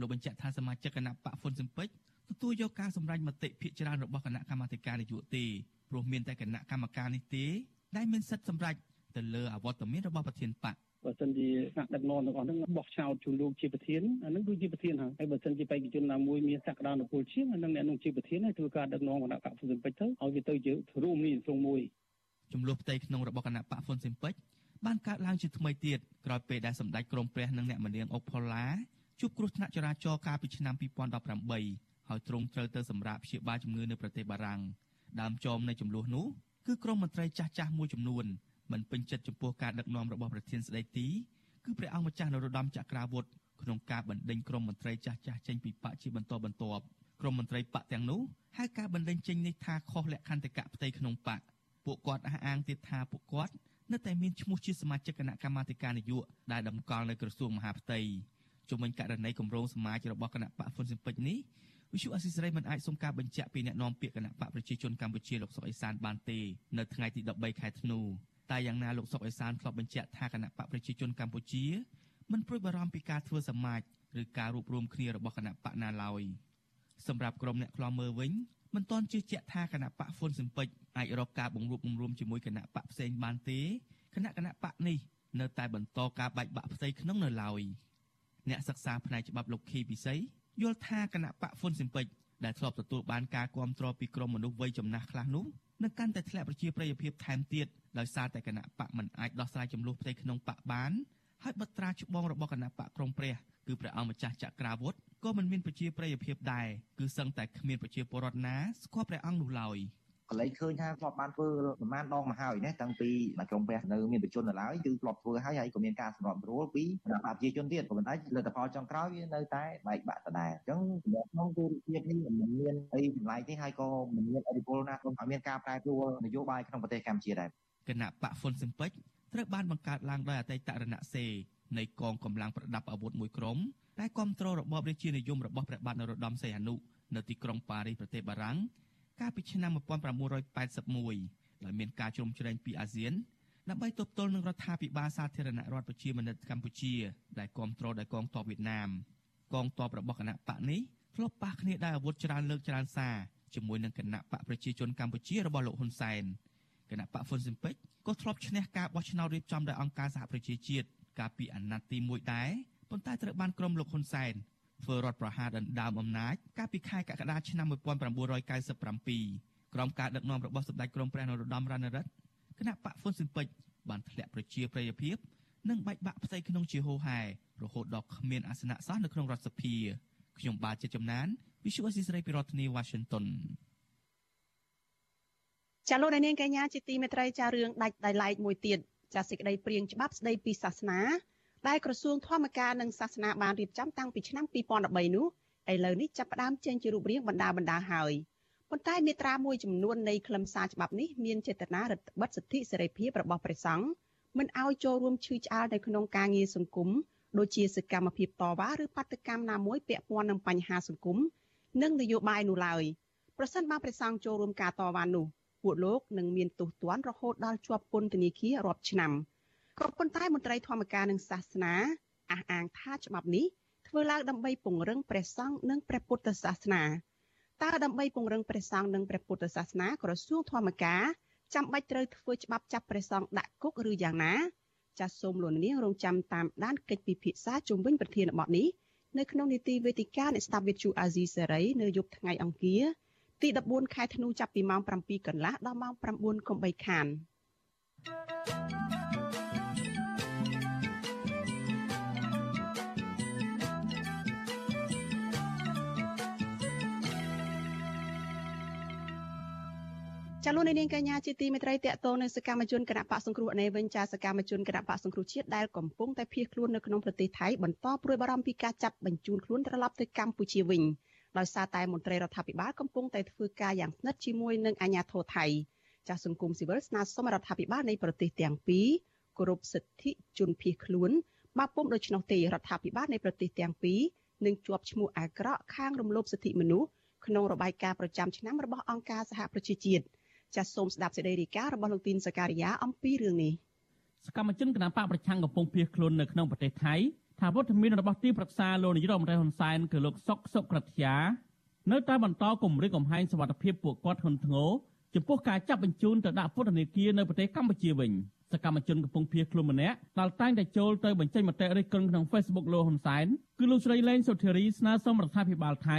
លោកបញ្ជាក់ថាសមាជិកគណៈបកហ្វុនស៊ិនពេជ្រទទួលយកការសម្រេចមតិភាគច្រើនរបស់គណៈកម្មាធិការនយោបាយទេព្រោះមានតែគណៈកម្មការនេះទេ ដែលមានសិទ្ធិសម្រេចទៅលើអវត្តមានរបស់ប្រធានបកបើសិនជាថ្នាក់ដឹកនាំទាំងអស់ហ្នឹងបោះឆ្នោតជូនលោកជាប្រធានអានឹងគឺជាប្រធានហើយហើយបើសិនជាបេក្ខជនណាមួយមានសក្តានុពលជាងអានឹងអ្នកនឹងជាប្រធានហើយធ្វើការដឹកនាំគណៈបកហ្វុនស៊ិនពេជ្រទៅឲ្យវាទៅជារួមនេះក្នុងមួយចំនួនផ្ទៃក្នុងរបស់គណៈបកហ្វុនស៊ិនពេជ្របានកើតឡើងជាថ្មីទៀតក្រោយពេលដែលសម្ដេចក្រមព្រះនិងអ្នកមនាងអុកផល្លាជួបគ្រោះថ្នាក់ចរាចរណ៍កាលពីឆ្នាំ2018ហើយទ្រង់ត្រូវទៅសម្រាប់ព្យាបាលជំងឺនៅប្រទេសបារាំងដើមចមនៃចំនួននោះ គឺក្រមមន្ត្រីចាស់ចាស់មួយចំនួនមិនពេញចិត្តចំពោះការដឹកនាំរបស់ប្រធានស្ដីទីគឺព្រះអង្គម្ចាស់នរោត្តមចក្រាវុធក្នុងការបណ្ដេញក្រមមន្ត្រីចាស់ចាស់ចេញពីបកជាបន្តបន្ទាប់ក្រមមន្ត្រីបកទាំងនោះហៅការបណ្ដេញចេញនេះថាខុសលក្ខន្តិកៈផ្ទៃក្នុងបកពួកគាត់អះអាងទៀតថាពួកគាត់នៅតែមានឈ្មោះជាសមាជិកគណៈកម្មាធិការនយោបាយដែលតម្កល់នៅក្រសួងមហាផ្ទៃជុំវិញករណីគម្រោងសមាជរបស់គណៈបកហ៊ុនស៊ិនពេជ្រនេះ វិសុអសិសរីមិនអាចសុំការបញ្ជាក់ពីអ្នកនាំពាក្យគណៈបកប្រជាជនកម្ពុជាលោកសុកអេសានបានទេនៅថ្ងៃទី13ខែធ្នូតែយ៉ាងណាលោកសុកអេសានធ្លាប់បញ្ជាក់ថាគណៈបកប្រជាជនកម្ពុជាមិនព្រួយបារម្ភពីការធ្វើសមាជឬការរួបរวมគ្នារបស់គណៈបកណាឡើយសម្រាប់ក្រុមអ្នកខ្លាំមើលវិញមិនទាន់ជឿជាក់ថាគណៈបកហ៊ុនស៊ិនពេជ្រអាចរកការបង្រួបបង្រួមជាមួយគណៈបកផ្សេងបានទេគណៈគណៈបកនេះនៅតែបន្តការបែកបាក់ផ្ទៃក្នុងនៅឡើយអ្នកសិក្សាផ្នែកច្បាប់លោកខីពិសី យល់ថាគណៈបកហ៊ុនស៊ិនពេជ្រដែលធ្លាប់ទទួលបានការគ្រប់គ្រងពីក្រមមនុស្សវ័យចំណាស់ខ្លះនោះនឹងកាន់តែធ្លាក់ប្រជាប្រិយភាពថែមទៀតដោយសារតែគណៈបកមិនអាចដោះស្រាយចំនួនផ្ទៃក្នុងបកបានហើយបត្រាច្បងរបស់គណៈបកក្រមព្រះគឺព្រះអង្គម្ចាស់ចក្រាវុធក៏មិនមានប្រជាប្រិយភាពដែរគឺសឹងតែគ្មានប្រជាពលរដ្ឋណាស្គាល់ព្រះអង្គនោះឡើយ កន្លែងឃើញថាធ្លាប់បានធ្វើប្រមាណដងមកហើយណាតាំងពីក្រុមព្រះនៅមានប្រជជននៅឡើយគឺធ្លាប់ធ្វើហើយហើយក៏មានការសម្របសម្រួលពីគណៈបព្វជិជនទៀតក៏ប៉ុន្តែលទ្ធផលចុងក្រោយវានៅតែបែកបាក់ដដែលអញ្ចឹងក្នុងទូរភាពនេះមិនមានអីចម្លែកទេហើយក៏មិនមានអរិពលណាក្នុងឲ្យមានការប្រែប្រួលនយោបាយក្នុងប្រទេសកម្ពុជាដែរគណៈបកហ្វុនស៊ិនពេចត្រូវបានបង្កើតឡើងដោយអតីតរណសេនៃកងកម្លាំងប្រដាប់អាវុធមួយក្រុមដែលគ្រប់គ្រងរបបរាជានិយមរបស់ព្រះបាទនរោត្តមសីហនុនៅទីក្រុងប៉ារីសប្រទេសបារាំង កាលពីឆ្នាំ1981ដោយមានការជ្រោមជ្រែងពីអាស៊ានដើម្បីទប់ទល់នឹងរដ្ឋាភិបាលសាធារណរដ្ឋប្រជាមានិតកម្ពុជាដែលគ្រប់គ្រងដោយកងទ័ពវៀតណាមកងទ័ពរបស់គណៈបកនេះធ្លាប់ប៉ះគ្នាដោយអាវុធច្រើនលើកច្រើនសារជាមួយនឹងគណៈបកប្រជាជនកម្ពុជារបស់លោកហ៊ុនសែនគណៈបកហ្វុនស៊ិនពេចក៏ធ្លាប់ឈ្នះការបោះឆ្នោតរៀបចំដោយអង្គការសហប្រជាជាតិកាលពីអាណត្តិទី1ដែរប៉ុន្តែត្រូវបានក្រុមលោកហ៊ុនសែន ធ្វើរដ្ឋប្រហារដណ្ដើមអំណាចកាលពីខែកក្កដាឆ្នាំ1997ក្រោមការដឹកនាំរបស់សម្ដេចក្រមព្រះនរោត្តមរណរដ្ឋគណៈបកហ្វុនស៊ិនពេជ្របានធ្លាក់ប្រជាប្រិយភាពនិងបែកបាក់ផ្ទៃក្នុងជាហូរហែរហូតដល់គ្មានអាសនៈសោះនៅក្នុងរដ្ឋសភាខ្ញុំបាទជាចំណាន Visual Assisray ពីរដ្ឋធានី Washington ចាលោកនាងកញ្ញាជាទីមេត្រីចារឿងដាច់ដោយឡែកមួយទៀតចាសេចក្តីព្រៀងច្បាប់ស្តីពីសាសនា ដែលក្រសួងធម្មការនិងសាសនាបានរៀបចំតាំងពីឆ្នាំ2013នោះឥឡូវនេះចាប់ផ្ដើមចេញជារូបរាងបណ្ដាបណ្ដាហើយប៉ុន្តែមាត្រាមួយចំនួននៃខ្លឹមសារច្បាប់នេះមានចេតនារឹតបន្តឹងសិទ្ធិសេរីភាពរបស់ព្រះសង្ឃមិនឲ្យចូលរួមឈឺឆ្អាលនៅក្នុងការងារសង្គមដូចជាសកម្មភាពតវ៉ាឬបាតកម្មណាមួយពាក់ព័ន្ធនឹងបញ្ហាសង្គមនិងនយោបាយនោះឡើយប្រសិនបើព្រះសង្ឃចូលរួមការតវ៉ានោះពួកលោកនឹងមានទោសទណ្ឌរហូតដល់ជាប់ពន្ធនាគាររាប់ឆ្នាំ។ ក៏ប៉ុន្តែមន្ត្រីធម្មការនិងសាសនាអះអាងថាច្បាប់នេះធ្វើឡើងដើម្បីពង្រឹងព្រះសង្ឃនិងព្រះពុទ្ធសាសនាតើដើម្បីពង្រឹងព្រះសង្ឃនិងព្រះពុទ្ធសាសនាក្រសួងធម្មការចាំបាច់ត្រូវធ្វើច្បាប់ចាប់ព្រះសង្ឃដាក់គុកឬយ៉ាងណាចាសសូមលោកនាងរងចាំតាមដានកិច្ចពិភាក្សាជុំវិញប្រធានបទនេះនៅក្នុងនីតិវេទិកានៃស្តាប់វិទ្យុអាស៊ីសេរីនៅយប់ថ្ងៃអង្គារទី14ខែធ្នូចាប់ពីម៉ោង7កន្លះដល់ម៉ោង9:03ខាន thank you ចាលោកនាងកញ្ញាជាទីមេត្រីតកតនៅសកម្មជនគណៈបកសង្គ្រោះអនេវិញចាសកម្មជនគណៈបកសង្គ្រោះជាតិដែលកំពុងតែភៀសខ្លួននៅក្នុងប្រទេសថៃបន្តព្រួយបារម្ភពីការចាប់បញ្ជូនខ្លួនត្រឡប់ទៅកម្ពុជាវិញដោយសារតែមន្ត្រីរដ្ឋាភិបាលកំពុងតែធ្វើការយ៉ាងស្និទ្ធជាមួយនឹងអាជ្ញាធរថៃចាសសង្គមស៊ីវិលស្នើសុំរដ្ឋាភិបាលនៃប្រទេសទាំងពីរគោរពសិទ្ធិជនភៀសខ្លួនបើពុំដូច្នោះទេរដ្ឋាភិបាលនៃប្រទេសទាំងពីរនឹងជាប់ឈ្មោះអាក្រក់ខាងរំលោភសិទ្ធិមនុស្សក្នុងរបាយការណ៍ប្រចាំឆ្នាំរបស់អង្គការសហប្រជាជាតិ ចាសសូមស្ដាប់សេចក្តីរាយការណ៍របស់លោកទីនសការីយ៉ាអំពីរឿងនេះសកម្មជនគណបកប្រឆាំងកំពុងភៀសខ្លួននៅក្នុងប្រទេសថៃថាវត្តមានរបស់ទីប្រឹក្សាលោកនាយរដ្ឋមន្ត្រីហ៊ុនសែនគឺលោកសុកសុក្រិទ្យានៅតែបន្តគម្រាមកំហែងសវត្ថិភាពពួកគាត់ហ៊ុនធ្ងរចំពោះការចាប់បញ្ជូនទៅដាក់ពន្ធនាគារនៅប្រទេសកម្ពុជាវិញសកម្មជនកំពុងភៀសខ្លួនម្នាក់ដែលតែងតែចូលទៅបញ្ចេញមតិរិះគន់ក្នុង Facebook លោកហ៊ុនសែនគឺលោកស្រីលេងសុធារីស្នើសុំរដ្ឋាភិបាលថៃ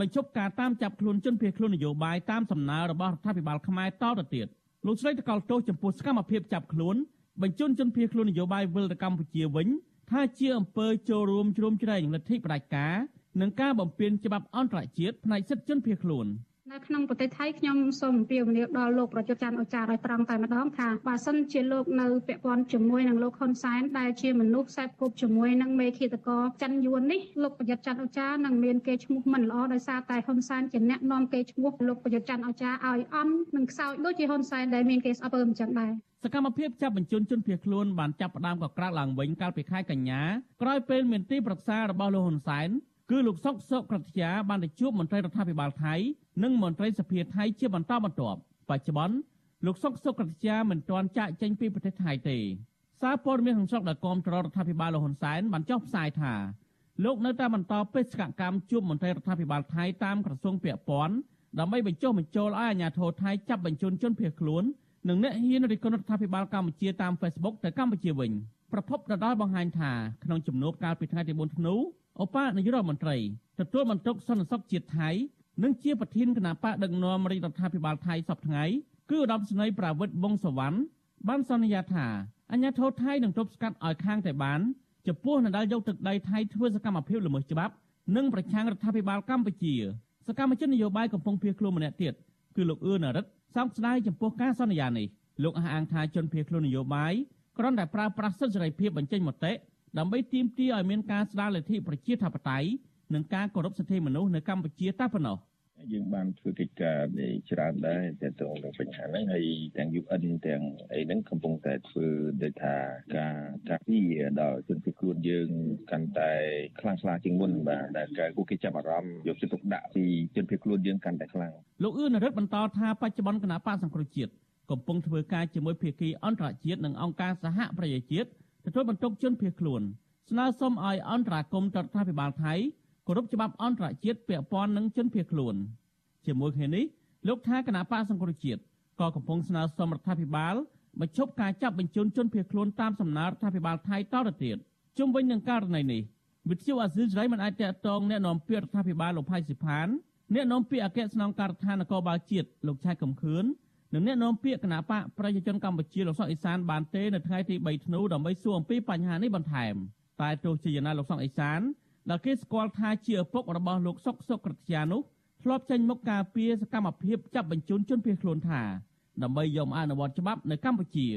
បញ្ឈប់ការតាមចាប់ខ្លួនជនភៀសខ្លួននយោបាយតាមសំណើរបស់រដ្ឋាភិបាលខ្មែរតទៅទៀតលោកស្រីតកលទោសចំពោះសកម្មភាពចាប់ខ្លួនបញ្ជូនជនភៀសខ្លួននយោបាយវិលទៅកម្ពុជាវិញថាជាអំពើចូលរួមជ្រោមជ្រែងលទ្ធិផ្ដាច់ការនិងការបំពានច្បាប់អន្តរជាតិផ្នែកសិទ្ធិជនភៀសខ្លួន។ នៅក្នុងប្រទេសថៃខ្ញុំសូមអំពាវនាវដល់លោកប្រយុទ្ធច័ន្ទអូចារ្យឲ្យត្រង់តែម្ដងថាបើសិនជាលោកនៅពាក់ព័ន្ធជាមួយនឹងលោកហ៊ុនសែនដែលជាមនុស្សខ្សែគប់ជាមួយនឹងមេឃាតករចិនយួននេះលោកប្រយុទ្ធច័ន្ទអូចារ្យនឹងមានគេឈ្មោះមិនល្អដោយសារតែហ៊ុនសែនជាអ្នកនាំគេឈ្មោះលោកប្រយុទ្ធច័ន្ទអូចារ្យឲ្យអន់និងខ្សោយដូចជាហ៊ុនសែនដែលមានគេស្អប់អើអញ្ចឹងដែរសកម្មភាពចាប់បញ្ជូនជនភៀសខ្លួនបានចាប់ផ្ដើមកក្រាកឡើងវិញកាលពីខែកញ្ញាក្រោយពេលមានទីប្រឹក្សារបស់លោកហ៊ុនសែន គឺលោកសុកសុកក្រតិយាបានទៅជួបមន្ត្រីរដ្ឋាភិបាលថៃនិងមន្ត្រីសភាថៃជាបន្តបន្ទាប់បច្ចុប្បន្នលោកសុកសុកក្រតិយាមិនទាន់ចាក់ចេញពីប្រទេសថៃទេសារព័ត៌មានក្នុងស្រុកដែលគាំទ្ររដ្ឋាភិបាលលោកហ៊ុនសែនបានចុះផ្សាយថាលោកនៅតែបន្តបេសកកម្មជួបមន្ត្រីរដ្ឋាភិបាលថៃតាមក្រសួងពាក់ព័ន្ធដើម្បីបញ្ចុះបញ្ចូលឲ្យអាជ្ញាធរថៃចាប់បញ្ជូនជនភៀសខ្លួននិងអ្នកហ៊ានរិះគន់រដ្ឋាភិបាលកម្ពុជាតាម Facebook ទៅកម្ពុជាវិញប្រពន្ធដដែលបង្ហាញថាក្នុងជំនួបកាលពីថ្ងៃទី4ធ្នូ ឧបនាយករដ្ឋមន្ត្រីទទួលបន្ទុកសន្តិសុខជាតិថៃនិងជាប្រធានគណៈបកដឹកនាំរាជរដ្ឋាភិបាលថៃសប្តាហ៍ថ្ងៃគឺឧត្តមស្នេហ៍ប្រាវិតវងសវណ្ណបានសន្យាថាអញ្ញាធរថៃនឹងទប់ស្កាត់ឲ្យខាងតែបានចំពោះនដែលយកទឹកដីថៃធ្វើសកម្មភាពល្មើសច្បាប់និងប្រឆាំងរដ្ឋាភិបាលកម្ពុជា សកម្មជននយោបាយកំពុងភៀសខ្លួនម្នាក់ទៀតគឺលោកអឿនរិទ្ធសោកស្ដាយចំពោះការសន្យានេះលោកអះអាងថាជនភៀសខ្លួននយោបាយគ្រាន់តែប្រើប្រាស់សិទ្ធិសេរីភាពបញ្ចេញមតិ ដើម្បីទាមទារឲ្យមានការស្ដារលទ្ធិប្រជាធិបតេយ្យនិងការគោរពសិទ្ធិមនុស្សនៅកម្ពុជាតែប៉ុណ្ណោះយើងបានធ្វើកិច្ចការនេះច្រើនដែរតែទៅនឹងបញ្ហាហ្នឹងហើយទាំង UN ទាំងអីហ្នឹងកំពុងតែធ្វើដូចថាការការពារដល់ជនភៀសខ្លួនយើងកាន់តែខ្លាំងក្លាជាងមុនបាទដែលពួកគេចាប់អារម្មណ៍យកចិត្តទុកដាក់ពីជនភៀសខ្លួនយើងកាន់តែខ្លាំងលោកអឿនរិទ្ធបន្តថាបច្ចុប្បន្នគណៈបកសង្គ្រោះជាតិកំពុងធ្វើការជាមួយភាគីអន្តរជាតិនិងអង្គការសហប្រជាជាតិ ទទួលបន្ទុកជនភៀសខ្លួនស្នើសុំឲ្យអន្តរាគមន៍រដ្ឋាភិបាលថៃគោរពច្បាប់អន្តរជាតិពាក់ព័ន្ធនឹងជនភៀសខ្លួនជាមួយគ្នានេះលោកថាគណៈបកសង្គ្រោះជាតិក៏កំពុងស្នើសុំរដ្ឋាភិបាលបញ្ឈប់ការចាប់បញ្ជូនជនភៀសខ្លួនតាមសំណើរដ្ឋាភិបាលថៃតទៅទៀតជុំវិញនឹងករណីនេះវិទ្យុអាស៊ីសេរីមិនអាចតតងแนะនាំពាក្យរដ្ឋាភិបាលលោកផៃស៊ីផានអ្នកនាំពាក្យអគ្គស្នងការដ្ឋាននគរបាលជាតិលោកឆៃកំខឿន និងអ្នកនាំពាក្យគណៈបកប្រជាជនកម្ពុជាលោកសុកអេសានបានទេនៅថ្ងៃទី3ធ្នូដើម្បីសួរអំពីបញ្ហានេះបន្ថែមតែទោះជាយ៉ាងណាលោកសុកអេសានដែលគេស្គាល់ថាជាឪពុករបស់លោកសុកសុកក្រត្យានោះធ្លាប់ចេញមុខការពីសកម្មភាពចាប់បញ្ជូនជនភៀសខ្លួនថាដើម្បីយកអនុវត្តច្បាប់នៅកម្ពុជា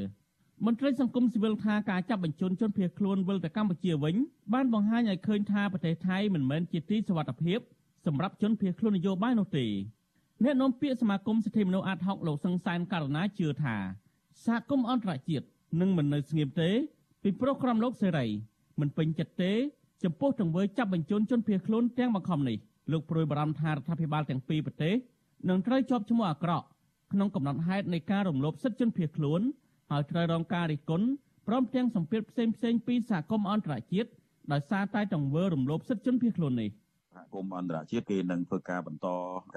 មន្ត្រីសង្គមស៊ីវិលថាការចាប់បញ្ជូនជនភៀសខ្លួនវិលទៅកម្ពុជាវិញបានបង្ហាញឲ្យឃើញថាប្រទេសថៃមិនមែនជាទីសុវត្ថិភាពសម្រាប់ជនភៀសខ្លួននយោបាយនោះទេ អ្នកនាំពាក្យសមាគមសិទ្ធិមនុស្សអាតហុកលោកសង្សានករណាជឿថាសហគមន៍អន្តរជាតិនឹងមិននៅស្ងៀមទេ ពីព្រោះក្រុមលោកសេរីមិនពេញចិត្តទេ ចំពោះទង្វើចាប់បញ្ជូនជនភៀសខ្លួនទាំងបង្ខំនេះលោកប្រួយបារម្ភថារដ្ឋាភិបាលទាំងពីរប្រទេសនឹងត្រូវជាប់ឈ្មោះអាក្រក់ក្នុងកំណត់ហេតុនៃការរំលោភសិទ្ធិជនភៀសខ្លួនហើយត្រូវរងការរិះគន់ព្រមទាំងសម្ពាធផ្សេងផ្សេងពីសហគមន៍អន្តរជាតិដោយសារតែទង្វើរំលោភសិទ្ធិជនភៀសខ្លួននេះ សហគមន៍អន្តរជាតិគេនឹងធ្វើការបន្ត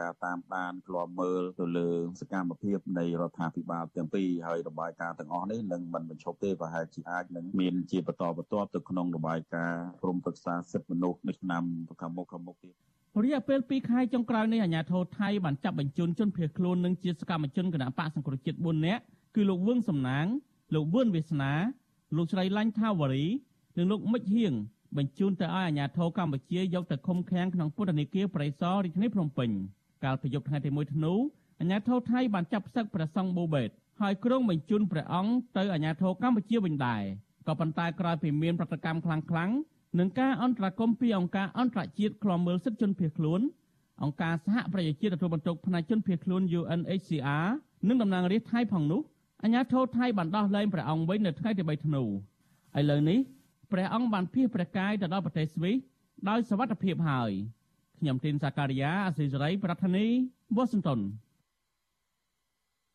ការតាមដានឃ្លាំមើលទៅលើសកម្មភាពនៃរដ្ឋាភិបាលទាំងពីរហើយរបាយការណ៍ទាំងអស់នេះនឹងមិនបញ្ឈប់ទេប្រហែលជាអាចនឹងមានជាបន្តបន្ទាប់ទៅក្នុងរបាយការណ៍ក្រមប្រឹក្សាសិទ្ធិមនុស្សនៅឆ្នាំខាងមុខខាងមុខទៀតរយៈពេល2ខែចុងក្រោយនេះអាជ្ញាធរថៃបានចាប់បញ្ជូនជនភៀសខ្លួននិងជាសកម្មជនគណបកសង្គ្រោះជាតិ4នាក់គឺលោកវឿងសំណាង លោកវឿនវាសនា លោកស្រីឡាញ់ថាវរី និងលោកមិចហៀង បញ្ជូនទៅឲ្យអាជ្ញាធរកម្ពុជាយកទៅឃុំឃាំងក្នុងពន្ធនាគារប្រៃសណរាជធានីភ្នំពេញកាលពីយប់ថ្ងៃទី1ធ្នូអាជ្ញាធរថៃបានចាប់ផ្សឹកព្រះសង្ឃបូបេតហើយក្រុងបញ្ជូនព្រះអង្គទៅអាជ្ញាធរកម្ពុជាវិញដែរក៏ប៉ុន្តែក្រោយពីមានប្រតិកម្មខ្លាំងៗនឹងការអន្តរាគមពីអង្គការអន្តរជាតិឃ្លាំមើលសិទ្ធិជនភៀសខ្លួនអង្គការសហប្រជាជាតិទទួលបន្ទុកផ្នែកជនភៀសខ្លួន UNHCR និងតំណាងរាស្ត្រថៃផងនោះអាជ្ញាធរថៃបានដោះលែងព្រះអង្គវិញនៅថ្ងៃទី3ធ្នូឥឡូវនេះ ព្រះអង្គបានភៀសព្រះកាយទៅដល់ប្រទេសស្វីសដោយសវត្ថភាពហើយខ្ញុំទីនសាការីយ៉ាអសិរ័យប្រធានីវ៉ាស៊ីនតោន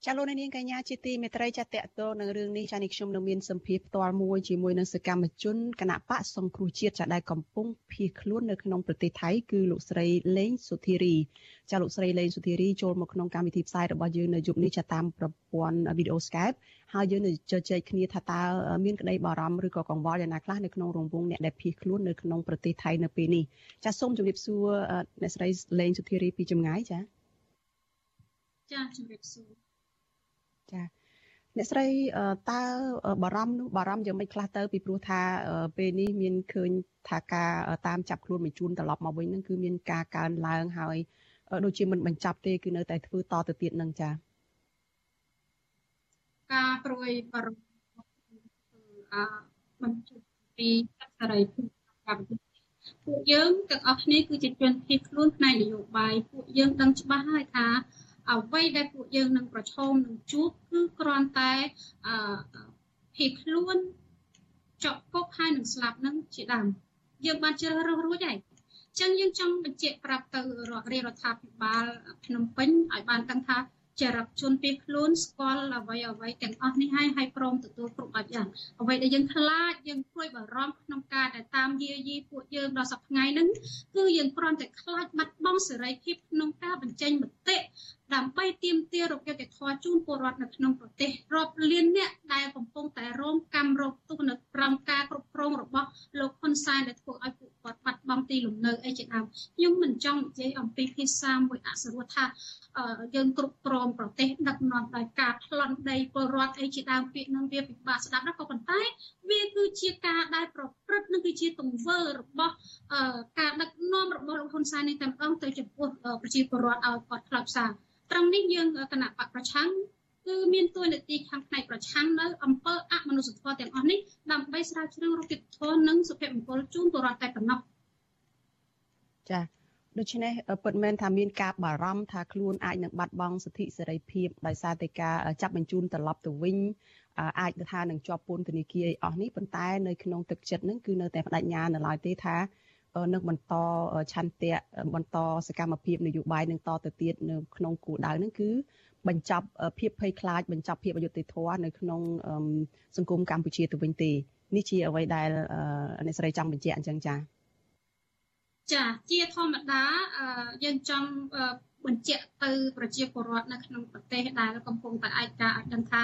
ចាលោកនាងកញ្ញាជាទីមេត្រីចាតតទៅនឹងរឿងនេះចានេះខ្ញុំនឹងមានសម្ភារផ្ទាល់មួយជាមួយនឹងសកម្មជនគណៈបកសង្គ្រោះជាតិចាដែលកំពុងភៀសខ្លួននៅក្នុងប្រទេសថៃគឺលោកស្រីលេងសុធារីចាលោកស្រីលេងសុធារីចូលមកក្នុងកម្មវិធីផ្សាយរបស់យើងនៅយប់នេះចាតាមប្រព័ន្ធវីដេអូ Skype ហើយយើងនឹងជជែកគ្នាថាតើមានក្តីបារម្ភឬក៏កង្វល់យ៉ាងណាខ្លះនៅក្នុងរង្វង់អ្នកដែលភៀសខ្លួននៅក្នុងប្រទេសថៃនៅពេលនេះចាសូមជម្រាបសួរអ្នកស្រីលេងសុធារីពីចម្ងាយចាចាជម្រាបសួរ ចាអ្នកស្រីតើបារម្ភនោះបារម្ភយ៉ាងម៉េចខ្លះទៅពីព្រោះថាពេលនេះមានឃើញថាការតាមចាប់ខ្លួនបញ្ជូនត្រឡប់មកវិញនឹងគឺមានការកើនឡើងហើយដូចជាមិនបញ្ចប់ទេគឺនៅតែធ្វើតទៅទៀតនឹងចា៎ការព្រួយបារម្ភអឺបញ្ជូនពីសេរីភាពកម្មវិធីពួកយើងទាំងអស់គ្នាគឺជាជនភៀសខ្លួនផ្នែកនយោបាយពួកយើងដឹងច្បាស់ហើយថា អ្វីដែលពួកយើងនឹងប្រឈមនឹងជួបគឺគ្រាន់តែអឺភៀសខ្លួនចប់គុកហើយនឹងស្លាប់នឹងជាដើមយើងបានជ្រើសរើសរួចហើយចឹងយើងចង់បញ្ជាក់ប្រាប់ទៅរដ្ឋរដ្ឋាភិបាលភ្នំពេញឲ្យបានដឹងថា ចរិតជនពីខ្លួនស្គាល់អ្វីអ្វីទាំងអស់នេះហើយហើយព្រមទទួលគ្រប់អត់យ៉ាងអ្វីដែលយើងខ្លាចយើងព្រួយបារម្ភក្នុងការដែលតាមយាយីពួកយើងដល់សប្តាហ៍ហ្នឹងគឺយើងគ្រាន់តែខ្លាចបាត់បង់សេរីភាពក្នុងការបញ្ចេញមតិដើម្បីទាមទាររកយុត្តិធម៌ជូនពលរដ្ឋនៅក្នុងប្រទេសរាប់លានអ្នកដែលកំពុងតែរងកម្មរងទុក្ខនៅក្រោមការគ្រប់គ្រងរបស់លោកហ៊ុនសែនដែលធ្វើឲ្យពួកគាត់បាត់បង់ទីលំនៅអីជាដើមខ្ញុំមិនចង់និយាយអំពីភាសាមួយអសរោះថាយើងគ្រប់គ្រងប្រទេសដឹកនាំដោយការប្លន់ដីពលរដ្ឋអីជាដើមពាក្យនឹងវាពិបាកស្ដាប់ណាស់ក៏ប៉ុន្តែ វាគឺជាការដែលប្រព្រឹត្តនឹងគឺជាទង្វើរបស់ការដឹកនាំរបស់លោកហ៊ុនសែននេះតែម្ដងទៅចំពោះប្រជាពលរដ្ឋឲ្យគាត់ខ្លោចផ្សាត្រង់នេះយើងគណៈបកប្រឆាំងគឺមានទួនាទីខាងផ្នែកប្រឆាំងនៅអំពើអមនុស្សធម៌ទាំងអស់នេះដើម្បីស្រាវជ្រាវរកយុត្តិធម៌និងសុភមង្គលជូនពលរដ្ឋតែប៉ុណ្ណោះចា៎ ដូច្នេះពិតមែនថាមានការបារម្ភថាខ្លួនអាចនឹងបាត់បង់សិទ្ធិសេរីភាពដោយសារតែការចាប់បញ្ជូនត្រឡប់ទៅវិញអាចទៅថានឹងជាប់ពន្ធនាគារអីអស់នេះប៉ុន្តែនៅក្នុងទឹកចិត្តនឹងគឺនៅតែបដិញ្ញានៅឡើយទេថានឹងបន្តឆន្ទៈបន្តសកម្មភាពនយោបាយនឹងតទៅទៀតនៅក្នុងគោលដៅនឹងគឺបញ្ចប់ភាពភ័យខ្លាចបញ្ចប់ភាពអយុត្តិធម៌នៅក្នុងសង្គមកម្ពុជាទៅវិញទេនេះជាអ្វីដែលអ្នកស្រីចង់បញ្ជាក់អញ្ចឹងចា៎ ចាជាធម្មតាយើងចង់បញ្ជាក់ទៅប្រជាពលរដ្ឋនៅក្នុងប្រទេសដែលកំពុងតែឯកាឲ្យដឹងថា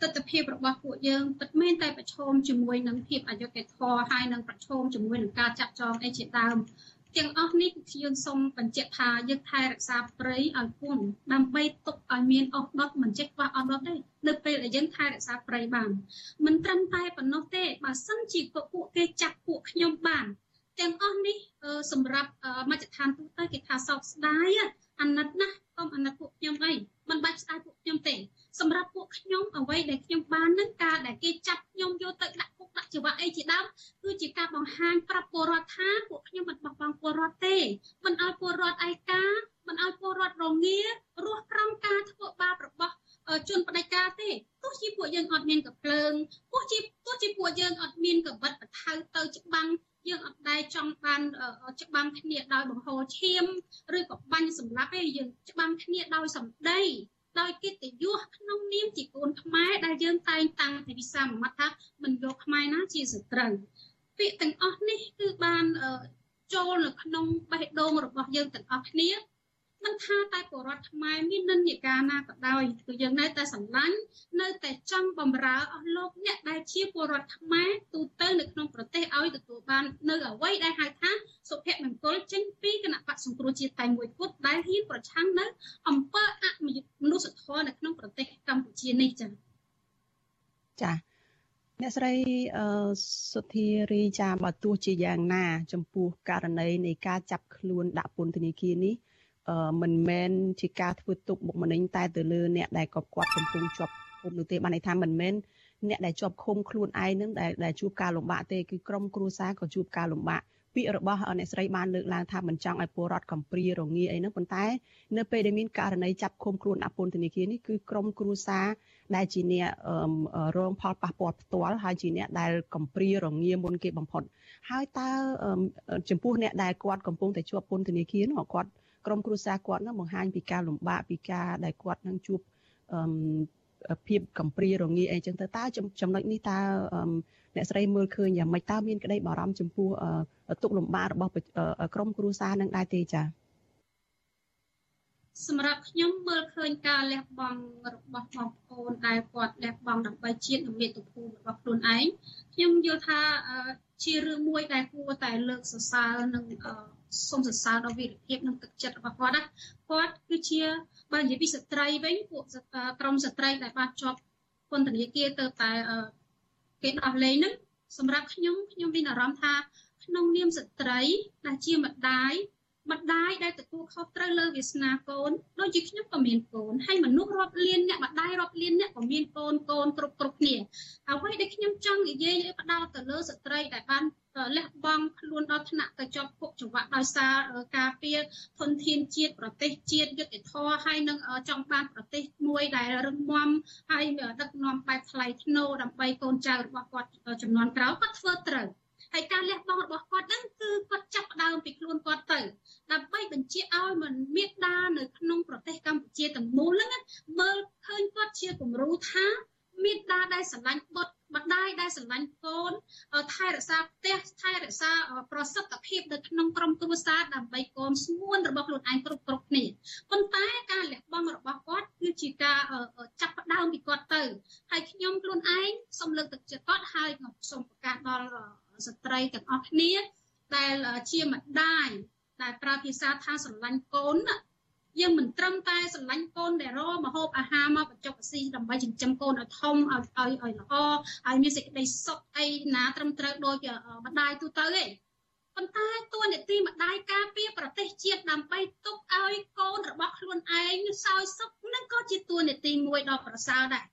ទស្សនវិជ្ជារបស់ពួកយើងពិតមែនតែប្រឈមជាមួយនឹងភាពអយុត្តិធម៌ហើយនឹងប្រឈមជាមួយនឹងការចាក់ចងអីជាដើមទាំងអស់នេះយើងសូមបញ្ជាក់ថាយើងថែរក្សាព្រៃឲ្យគង់ដើម្បីទុកឲ្យមានអស់ដុតមិនចេះខ្វះអស់ដុតទេនៅពេលដែលយើងថែរក្សាព្រៃបានមិនត្រឹមតែប៉ុណ្ណោះទេបើសិនជាពួកគេចាប់ពួកខ្ញុំបាន ទាំងអស់នេះសម្រាប់មជ្ឈដ្ឋានទូទៅគេថាសោកស្ដាយអាណិតណាស់កុំអាណិតពួកខ្ញុំអីមិនបាច់ស្ដាយពួកខ្ញុំទេសម្រាប់ពួកខ្ញុំអ្វីដែលខ្ញុំបាននឹងការដែលគេចាប់ខ្ញុំយកទៅដាក់គុកដាក់ច្បាប់អីជាដើមគឺជាការបង្ហាញប្រាប់ពលរដ្ឋថាពួកខ្ញុំមិនបោះបង់ពលរដ្ឋទេមិនឲ្យពលរដ្ឋឯកាមិនឲ្យពលរដ្ឋរងារស់ក្រោមការធ្វើបាបរបស់ជនបដិការទេទោះជាពួកយើងអត់មានកភ្លើងទោះជាទោះជាពួកយើងអត់មានកបិតបថៅទៅច្បាំង យើងអត់ដែលចង់បានច្បាំងគ្នាដោយបង្ហូរឈាមឬក៏បាញ់សម្លាប់ទេយើងច្បាំងគ្នាដោយសម្ដីដោយកិត្តិយសក្នុងនាមជាកូនខ្មែរដែលយើងតែងតាំងពីវិសាមមថាមិនយកខ្មែរណាជាសត្រូវពាក្យទាំងអស់នេះគឺបានចូលនៅក្នុងបេះដូងរបស់យើងទាំងអស់គ្នា មិនថាតែពលរដ្ឋខ្មែរមាននិន្នាការណាក៏ដោយគឺយើងនៅតែស្រឡាញ់នៅតែចង់បំរើអស់លោកអ្នកដែលជាពលរដ្ឋខ្មែរទូទៅនៅក្នុងប្រទេសឲ្យទទួលបាននៅអ្វីដែលហៅថាសុភមង្គលចេញពីគណៈបកសង្គ្រោះជាតិតែមួយគត់ដែលហ៊ានប្រឆាំងនៅអំពើអមនុស្សធម៌នៅក្នុងប្រទេសកម្ពុជានេះចា៎ចា៎អ្នកស្រីសុធារីចាបើទោះជាយ៉ាងណា ចំពោះករណីនៃការចាប់ខ្លួនដាក់ពន្ធនាគារនេះ មិនមែនជាការធ្វើទុកបុកម្នេញតែទៅលើអ្នកដែលក៏គាត់កំពុងជាប់គុំនោះទេបានន័យថាមិនមែនអ្នកដែលជាប់ឃុំខ្លួនឯងនឹងដែលដែលជួបការលំបាកទេគឺក្រុមគ្រួសារក៏ជួបការលំបាកពាក្យរបស់អ្នកស្រីបានលើកឡើងថាមិនចង់ឲ្យពលរដ្ឋកំព្រារងាអីហ្នឹងប៉ុន្តែនៅពេលដែលមានករណីចាប់ឃុំខ្លួនអពន្ធនាគារនេះគឺក្រុមគ្រួសារដែលជាអ្នករងផលប៉ះពាល់ផ្ទាល់ហើយជាអ្នកដែលកំព្រារងាមុនគេបំផុតហើយតើចំពោះអ្នកដែលគាត់កំពុងតែជាប់ពន្ធនាគារនោះគាត់ ក្រុមគ្រួសារគាត់នឹងបង្ហាញពីការលំបាកពីការដែលគាត់នឹងជួបភាពកំព្រារងាអីចឹងទៅតើចំណុចនេះតើអ្នកស្រីមើលឃើញយ៉ាងម៉េចតើមានក្តីបារម្ភចំពោះទុកលំបាករបស់ក្រុមគ្រួសារនឹងដែរទេចា៎សម្រាប់ខ្ញុំមើលឃើញការលះបង់របស់បងប្អូនដែលគាត់លះបង់ដើម្បីជាតិនិងមាតុភូមិរបស់ខ្លួនឯងខ្ញុំយល់ថាជារឿងមួយដែលគួរតែលើកសរសើរនិង សូមសរសើរដល់វីរភាពនិងទឹកចិត្តរបស់គាត់ណាគាត់គឺជាបើនិយាយពីស្ត្រីវិញពួកក្រុមស្ត្រីដែលបានជាប់ពន្ធនាគារទៅតែគេដោះលែងហ្នឹងសម្រាប់ខ្ញុំខ្ញុំមានអារម្មណ៍ថាក្នុងនាមស្ត្រីដែលជាម្ដាយ ម្ដាយដែលទទួលខុសត្រូវលើវាសនាកូនដូចជាខ្ញុំក៏មានកូនហើយមនុស្សរាប់លានអ្នកម្ដាយរាប់លានអ្នកក៏មានកូនកូនគ្រប់គ្រប់គ្នាអ្វីដែលខ្ញុំចង់និយាយផ្ដោតទៅលើស្ត្រីដែលបានលះបង់ខ្លួនដល់ថ្នាក់ទៅជាប់គុកចង្វាក់ដោយសារការពារធនធានជាតិប្រទេសជាតិយុត្តិធម៌ហើយនឹងចង់បានប្រទេសមួយដែលរឹងមាំហើយដឹកនាំបែបថ្លៃថ្នូរដើម្បីកូនចៅរបស់គាត់ចំនួនក្រោយគាត់ធ្វើត្រូវ ហើយការលះបង់របស់គាត់ហ្នឹងគឺគាត់ចាប់ផ្ដើមពីខ្លួនគាត់ទៅដើម្បីបញ្ជាឲ្យមិនមេដានៅក្នុងប្រទេសកម្ពុជាទាំងមូលហ្នឹងមើលឃើញគាត់ជាគំរូថាមេដាដែលស្រឡាញ់បុត្រម្ដាយដែលស្រឡាញ់កូនថែរក្សាផ្ទះថែរក្សាប្រសិទ្ធភាពនៅក្នុងក្រុមគ្រួសារដើម្បីកូនស្ងួនរបស់ខ្លួនឯងគ្រប់គ្រប់គ្នាប៉ុន្តែការលះបង់របស់គាត់គឺជាការចាប់ផ្ដើមពីគាត់ទៅហើយខ្ញុំខ្លួនឯងសូមលើកទឹកចិត្តគាត់ហើយសូមប្រកាសដល់ ស្ត្រីទាំងអស់គ្នាដែលជាម្ដាយដែលប្រើភាសាថាស្រឡាញ់កូនយើងមិនត្រឹមតែស្រឡាញ់កូនដែលរមហូបអាហារមកបញ្ចុកស៊ីដើម្បីចិញ្ចឹមកូនឲ្យធំឲ្យឲ្យឲ្យល្អឲ្យមានសេចក្តីសុខអីណាត្រឹមត្រូវដូចម្ដាយទូទៅទេប៉ុន្តែតួនាទីម្ដាយការពារប្រទេសជាតិដើម្បីទុកឲ្យកូនរបស់ខ្លួនឯងសោយសុខនឹងក៏ជាតួនាទីមួយដ៏ប្រសើរដែរ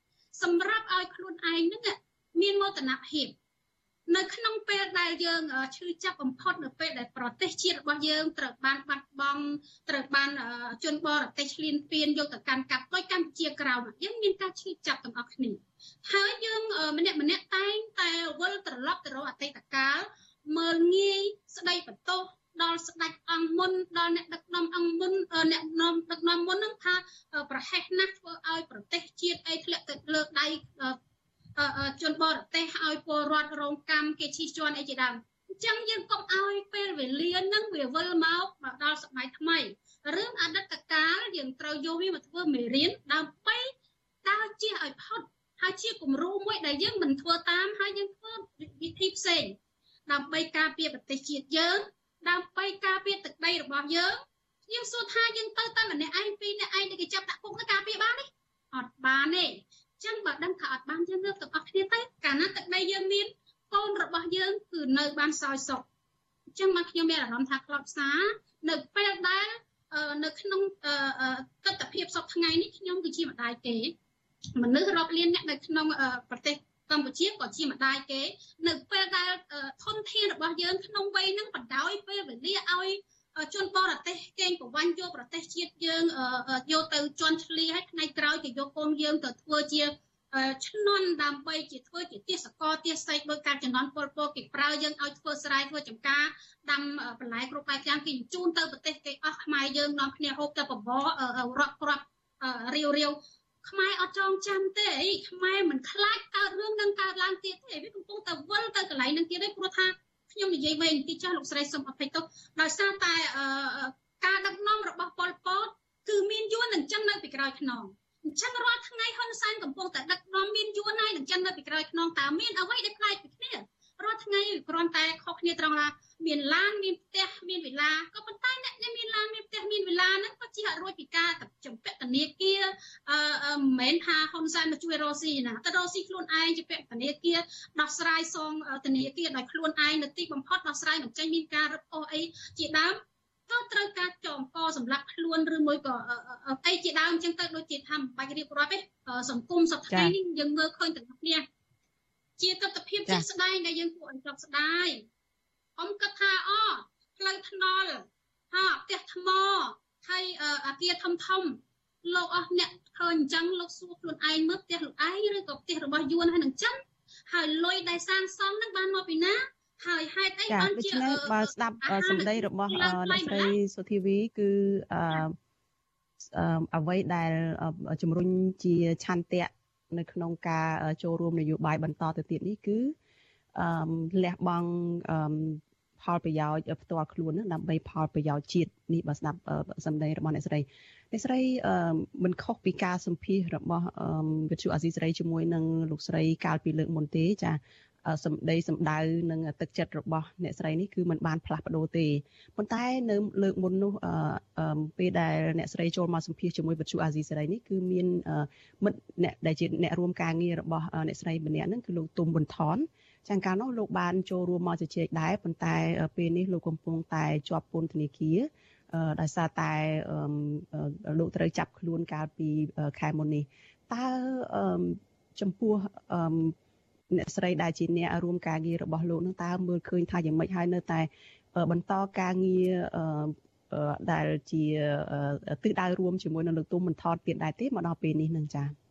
សម្រាប់ឲ្យខ្លួនឯងនឹងមានមោទនភាព នៅក្នុងពេលដែលយើងឈឺចាប់បំផុតនៅពេលដែលប្រទេសជាតិរបស់យើងត្រូវបានបាត់បង់ត្រូវបានជនបរទេសឈ្លានពានយកទៅកាន់កាប់ដោយកម្ពុជាក្រោមយើងមានការឈឺចាប់ទាំងអស់គ្នាហើយយើងម្នាក់ម្នាក់តែងតែវិលត្រឡប់ទៅរកអតីតកាលមើលងាយស្ដីបន្ទោសដល់ស្ដេចអង្គមុនដល់អ្នកដឹកនាំអង្គមុនអ្នកនាំដឹកនាំមុននឹងថាប្រហែសណាស់ធ្វើឲ្យប្រទេសជាតិអីធ្លាក់ទៅលើដៃ ជនបរទេសឲ្យពលរដ្ឋរងកម្មគេឈីជន់អីជាដើមអញ្ចឹងយើងកុំឲ្យពេលវេលានឹងវាវិលមកមកដល់សម័យថ្មីរឿងអតីតកាលយើងត្រូវយកវាមកធ្វើមេរៀនដើម្បីដើរជះឲ្យផុតហើយជាគំរូមួយដែលយើងមិនធ្វើតាមហើយយើងធ្វើវិធីផ្សេងដើម្បីការពារប្រទេសជាតិយើងដើម្បីការពារទឹកដីរបស់យើងយើងសួរថាយើងទៅតែម្នាក់ឯងពីរនាក់ឯងដែលគេចាប់ដាក់គុកទៅការពារបានទេអត់បានទេ ចឹងបើដឹងថាអត់បានយើងលើកទាំងអស់គ្នាទៅកាលណាទឹកដីយើងមានកូនរបស់យើងគឺនៅបានសោយសុខអញ្ចឹងមកខ្ញុំមានអារម្មណ៍ថាក្លបផ្សារនៅពេលដែលនៅក្នុងទស្សនភាពសពថ្ងៃនេះខ្ញុំគឺជាម្ដាយគេមនុស្សរាប់លានអ្នកនៅក្នុងប្រទេសកម្ពុជាក៏ជាម្ដាយគេ នៅពេលដែលធនធានរបស់យើងក្នុងវ័យហ្នឹងបដោយពេលវេលាឲ្យ ជនបរទេសកេងប្រវ័ញ្ចយកប្រទេសជាតិយើងយកទៅជន់ឈ្លីហើយថ្ងៃក្រោយគេយកកូនយើងទៅធ្វើជាឈ្នន់ដើម្បីជាធ្វើជាទេសកលទេសស័យដោយការចំនួនពលពកគេប្រើយើងឲ្យធ្វើស្រែធ្វើចំការដាំបន្លែគ្រប់បែបយ៉ាងគេជូនទៅប្រទេសគេអស់ខ្មែរយើងនាំគ្នាហូបទៅបបររាប់គ្រាប់រាវរាវខ្មែរអត់ចងចាំទេអីខ្មែរមិនខ្លាចកើតរឿងនឹងកើតឡើងទៀតទេវាកំពុងតែវិលទៅកន្លែងនឹងទៀតទេព្រោះថា ខ្ញុំនិយាយវិញទីចាស់លោកស្រីសុំអភ័យទោសដោយសារតែការដឹកនាំរបស់ប៉ុលពតគឺមានយួននឹងចឹងនៅពីក្រោយខ្នងអញ្ចឹងរាល់ថ្ងៃហ៊ុនសែនកំពុងតែដឹកនាំមានយួនហើយនឹងចឹងនៅពីក្រោយខ្នងតើមានអ្វីដែលខ្លាចពីគ្នារាល់ថ្ងៃគ្រាន់តែខុសគ្នាត្រង់ថា មានឡានមានផ្ទះមានវិឡាក៏ប៉ុន្តែអ្នកដែលមានឡានមានផ្ទះមានវិឡាហ្នឹងក៏ជាអត់រួចពីការចំពាក់ធនាគារអឺមិនមែនថាហ៊ុនសែនមកជួយរកស៊ីណាទៅរកស៊ីខ្លួនឯងជាពាក់ធនាគារដោះស្រាយសងធនាគារដោយខ្លួនឯងនៅទីបំផុតដោះស្រាយមិនចេញមានការរឹបអូសអីជាដើមក៏ត្រូវការចងកសម្រាប់ខ្លួនឬមួយក៏អីជាដើមអញ្ចឹងទៅដូចជាថាមិនបាច់រៀបរាប់ទេសង្គមសប្តាហ៍នេះយើងមើលឃើញទាំងគ្នាជាទស្សនវិជ្ជាជាក់ស្ដែងដែលយើងគួរឲ្យចប់ស្ដាយ អ៊ំគិតថាអផ្លូវថ្នល់ហាផ្ទះថ្មហើយអាគារធំធំលោកអស់អ្នកឃើញអញ្ចឹងលោកសួរខ្លួនឯងមើលផ្ទះលោកឯងឬក៏ផ្ទះរបស់យួនហើយនឹងចឹងហើយលុយដែលសាងសង់នឹងបានមកពីណាហើយហេតុអីបានជាបើស្ដាប់សម្ដីរបស់អ្នកស្រីសុធីវីគឺអឺអ្វីដែលជំរុញជាឆន្ទៈនៅក្នុងការចូលរួមនយោបាយបន្តទៅទៀតនេះគឺអឺលះបង់អឺ ផលប្រយោជន៍ផ្ទាល់ខ្លួននឹងដើម្បីផលប្រយោជន៍ជាតិនេះបើស្ដាប់សម្ដីរបស់អ្នកស្រីអ្នកស្រីមិនខុសពីការសម្ភាសរបស់វិទ្យុអាស៊ីសេរីជាមួយនឹងលោកស្រីកាលពីលើកមុនទេចាសម្ដីសម្ដៅនិងទឹកចិត្តរបស់អ្នកស្រីនេះគឺมันបានផ្លាស់ប្ដូរទេប៉ុន្តែនៅលើកមុននោះពេលដែលអ្នកស្រីចូលមកសម្ភាសជាមួយវិទ្យុអាស៊ីសេរីនេះគឺមានមិត្តអ្នកដែលជាអ្នករួមការងាររបស់អ្នកស្រីម្នាក់ហ្នឹងគឺលោកទុំប៊ុនថន ចាកាលនោះលោកបានចូលរួមមកជជែកដែរប៉ុន្តែពេលនេះលោកកំពុងតែជាប់ពន្ធនាគារដោយសារតែលោកត្រូវចាប់ខ្លួនកាលពីខែមុននេះតើចំពោះអ្នកស្រីដែលជាអ្នករួមការងាររបស់លោកនឹងតើមើលឃើញថាយ៉ាងម៉េចហើយនៅតែបន្តការងារដែលជាទិសដៅរួមជាមួយនឹងលោកទុំមិនថតទៀតដែរទេមកដល់ពេលនេះនឹងចា៎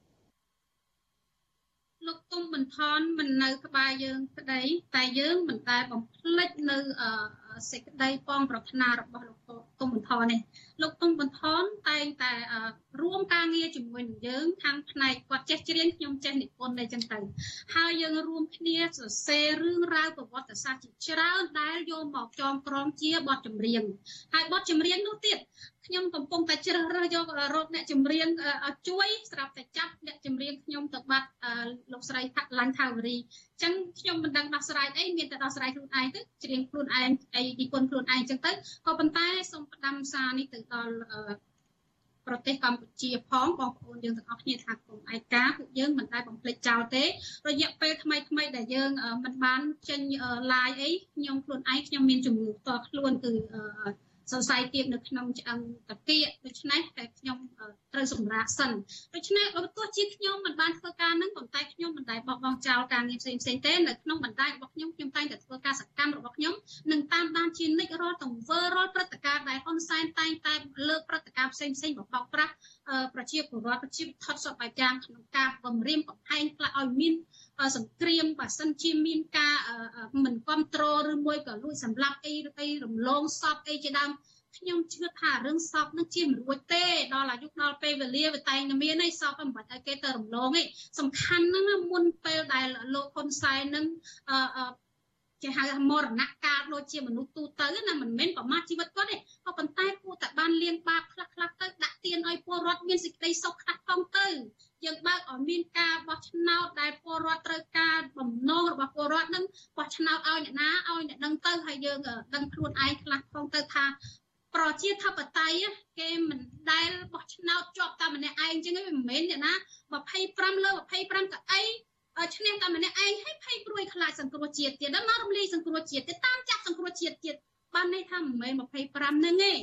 លោកទុំបន្ថនមិននៅក្បែរយើងក្តីតែយើងមិនដែលបំភ្លេចនៅសេចក្តីបងប្រាថ្នារបស់លោកទុំបន្ថននេះ លោកទុំបន្ថនតែងតែរួមការងារជាមួយនឹងយើងខាងផ្នែកគាត់ចេះច្រៀងខ្ញុំចេះនិពន្ធអីចឹងទៅហើយយើងរួមគ្នាសរសេររឿងរ៉ាវប្រវត្តិសាស្ត្រជាច្រើនដែលយកមកចងក្រងជាបទចម្រៀងហើយបទចម្រៀងនោះទៀតខ្ញុំកំពុងតែជ្រើសរើសយករកអ្នកចម្រៀងជួយស្រាប់តែចាប់អ្នកចម្រៀងខ្ញុំទៅបាត់លោកស្រីផាក់ឡាញ់ថាវរីអញ្ចឹងខ្ញុំមិនដឹងដោះស្រាយអីមានតែដោះស្រាយខ្លួនឯងទៅច្រៀងខ្លួនឯងអីនិពន្ធខ្លួនឯងអញ្ចឹងទៅក៏ប៉ុន្តែសូមផ្ដាំសារនេះទៅដល់ប្រទេសកម្ពុជាផងបងប្អូនយើងទាំងអស់គ្នាថាគុំឯកាពួកយើងមិនដែលបំភ្លេចចោលទេរយៈពេលថ្មីថ្មីដែលយើងមិនបានចេញ live អីខ្ញុំខ្លួនឯងខ្ញុំមានជំងឺផ្ទាល់ខ្លួនគឺ សរសៃទៀតនៅក្នុងឆ្អឹងតាគៀកដូច្នេះតែខ្ញុំត្រូវសម្រាកសិនដូច្នេះបើទោះជាខ្ញុំមិនបានធ្វើការនឹងប៉ុន្តែខ្ញុំមិនដែលបោះបង់ចោលការងារផ្សេងផ្សេងទេនៅក្នុងបណ្ដាញរបស់ខ្ញុំខ្ញុំតែងតែធ្វើការសកម្មរបស់ខ្ញុំនិងតាមដានជានិច្ចរាល់ទង្វើរាល់ព្រឹត្តិការណ៍ដែលហ៊ុនសែនតែងតែលើកព្រឹត្តិការណ៍ផ្សេងផ្សេងបបោកប្រាស់ប្រជាពលរដ្ឋប្រជាថតសពបែបយ៉ាងក្នុងការបំរាមកំហែងខ្លះឲ្យមាន សង្គ្រាមបើសិនជាមានការមិនគ្រប់គ្រងឬមួយក៏លួចសម្លាប់អីឬអីរំលងសពអីជាដើមខ្ញុំជឿថារឿងសពនឹងជាមិនរួចទេដល់អាយុដល់ពេលវេលាវាតែងតែមានឯសពមិនបាច់ឲ្យគេទៅរំលងឯងសំខាន់ហ្នឹងមុនពេលដែលលោកហ៊ុនសែននឹងអឺគេហៅថាមរណកាលដូចជាមនុស្សទូទៅណាមិនមែនប្រមាថជីវិតគាត់ទេក៏ប៉ុន្តែគួរតែបានលៀងបាបខ្លះខ្លះទៅដាក់ទានឲ្យពលរដ្ឋមានសេចក្តីសុខខ្លះផងទៅ យើងបើកឲ្យមានការបោះឆ្នោតដែលពលរដ្ឋត្រូវការបំណងរបស់ពលរដ្ឋនឹងបោះឆ្នោតឲ្យអ្នកណាឲ្យអ្នកដឹងទៅហើយយើងដឹងខ្លួនឯងខ្លះផងទៅថាប្រជាធិបតេយ្យគេមិនដែលបោះឆ្នោតជាប់តែម្នាក់ឯងអញ្ចឹងមិនមែនអ្នកណា25លើ25កៅអីឈ្នះតែម្នាក់ឯងហើយភ័យព្រួយខ្លាចសង្គ្រោះជាតិទៀតដល់មករំលាយសង្គ្រោះជាតិទៀតតាមចាប់សង្គ្រោះជាតិទៀតបានន័យថាមិនមែន25នឹងទេ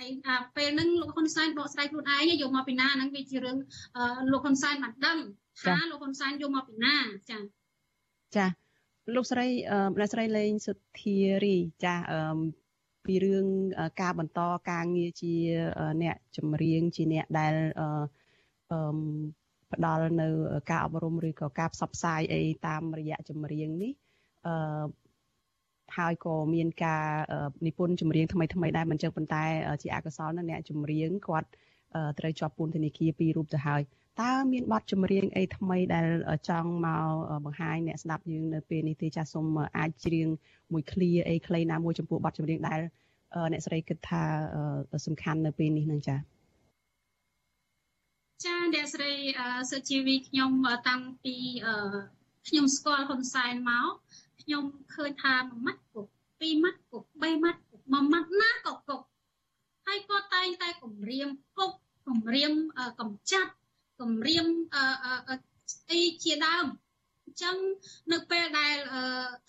ហើយពេលហ្នឹងលោកហ៊ុនសែនបកស្រាយខ្លួនឯងយកមកពីណាហ្នឹងវាជារឿងលោកហ៊ុនសែនបានដឹងថាលោកហ៊ុនសែនយកមកពីណាចាចាលោកស្រីអ្នកស្រីលេងសុធារីចាពីរឿងការបន្តការងារជាអ្នកចម្រៀងជាអ្នកដែលអឺផ្ដល់នៅ ការអប់រំឬក៏ការផ្សព្វផ្សាយអីតាមរយៈចម្រៀងនេះអឺ ហើយក៏មានការនិពន្ធចម្រៀងថ្មីថ្មីដែរមិនចឹងប៉ុន្តែជាអកុសលនៅអ្នកចម្រៀងគាត់ត្រូវជាប់ពន្ធនាគារពីររូបទៅហើយតើមានបទចម្រៀងអីថ្មីដែលចង់មកបង្ហាញអ្នកស្ដាប់យើងនៅពេលនេះទេចាសសូមអាចច្រៀងមួយឃ្លាអីខ្លីណាមួយចំពោះបទចម្រៀងដែលអ្នកស្រីគិតថាសំខាន់នៅពេលនេះនឹងចា៎ចាអ្នកស្រីសុជីវីខ្ញុំតាំងពី ខ្ញុំស្គាល់ហ៊ុនសែនមកខ្ញុំឃើញថាមួយម៉ាត់គុកពីរម៉ាត់គុកបីម៉ាត់គុកមួយម៉ាត់ណាក៏គុកហើយគាត់តែងតែគម្រាមគុកគម្រាមកំចាត់គម្រាមអីជាដើមអញ្ចឹងនៅពេលដែល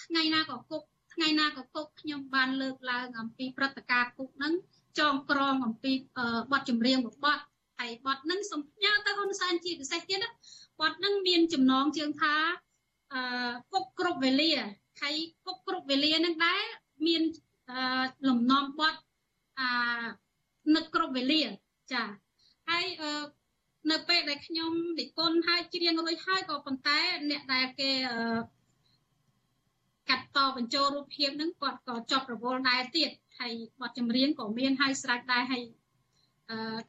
ថ្ងៃណាក៏គុកថ្ងៃណាក៏គុកខ្ញុំបានលើកឡើងអំពីព្រឹត្តិការណ៍គុកហ្នឹងចងក្រងអំពីបទចម្រៀងរបស់បទហើយបទហ្នឹងសំផ្ញើទៅហ៊ុនសែនជាពិសេសទៀតបទហ្នឹងមានចំណងជើងថា អឺគុកគ្រប់វេលាហើយគុកគ្រប់វេលាហ្នឹងដែរមានលំនាំបទអានឹកគ្រប់វេលាចាហើយអឺនៅពេលដែលខ្ញុំនិពន្ធហើយច្រៀងរួចហើយក៏ប៉ុន្តែអ្នកដែលគេកាត់តបញ្ចូលរូបភាពហ្នឹងគាត់ក៏ចប់រវល់ដែរទៀតហើយបទចម្រៀងក៏មានហើយស្រេចដែរហើយអឺ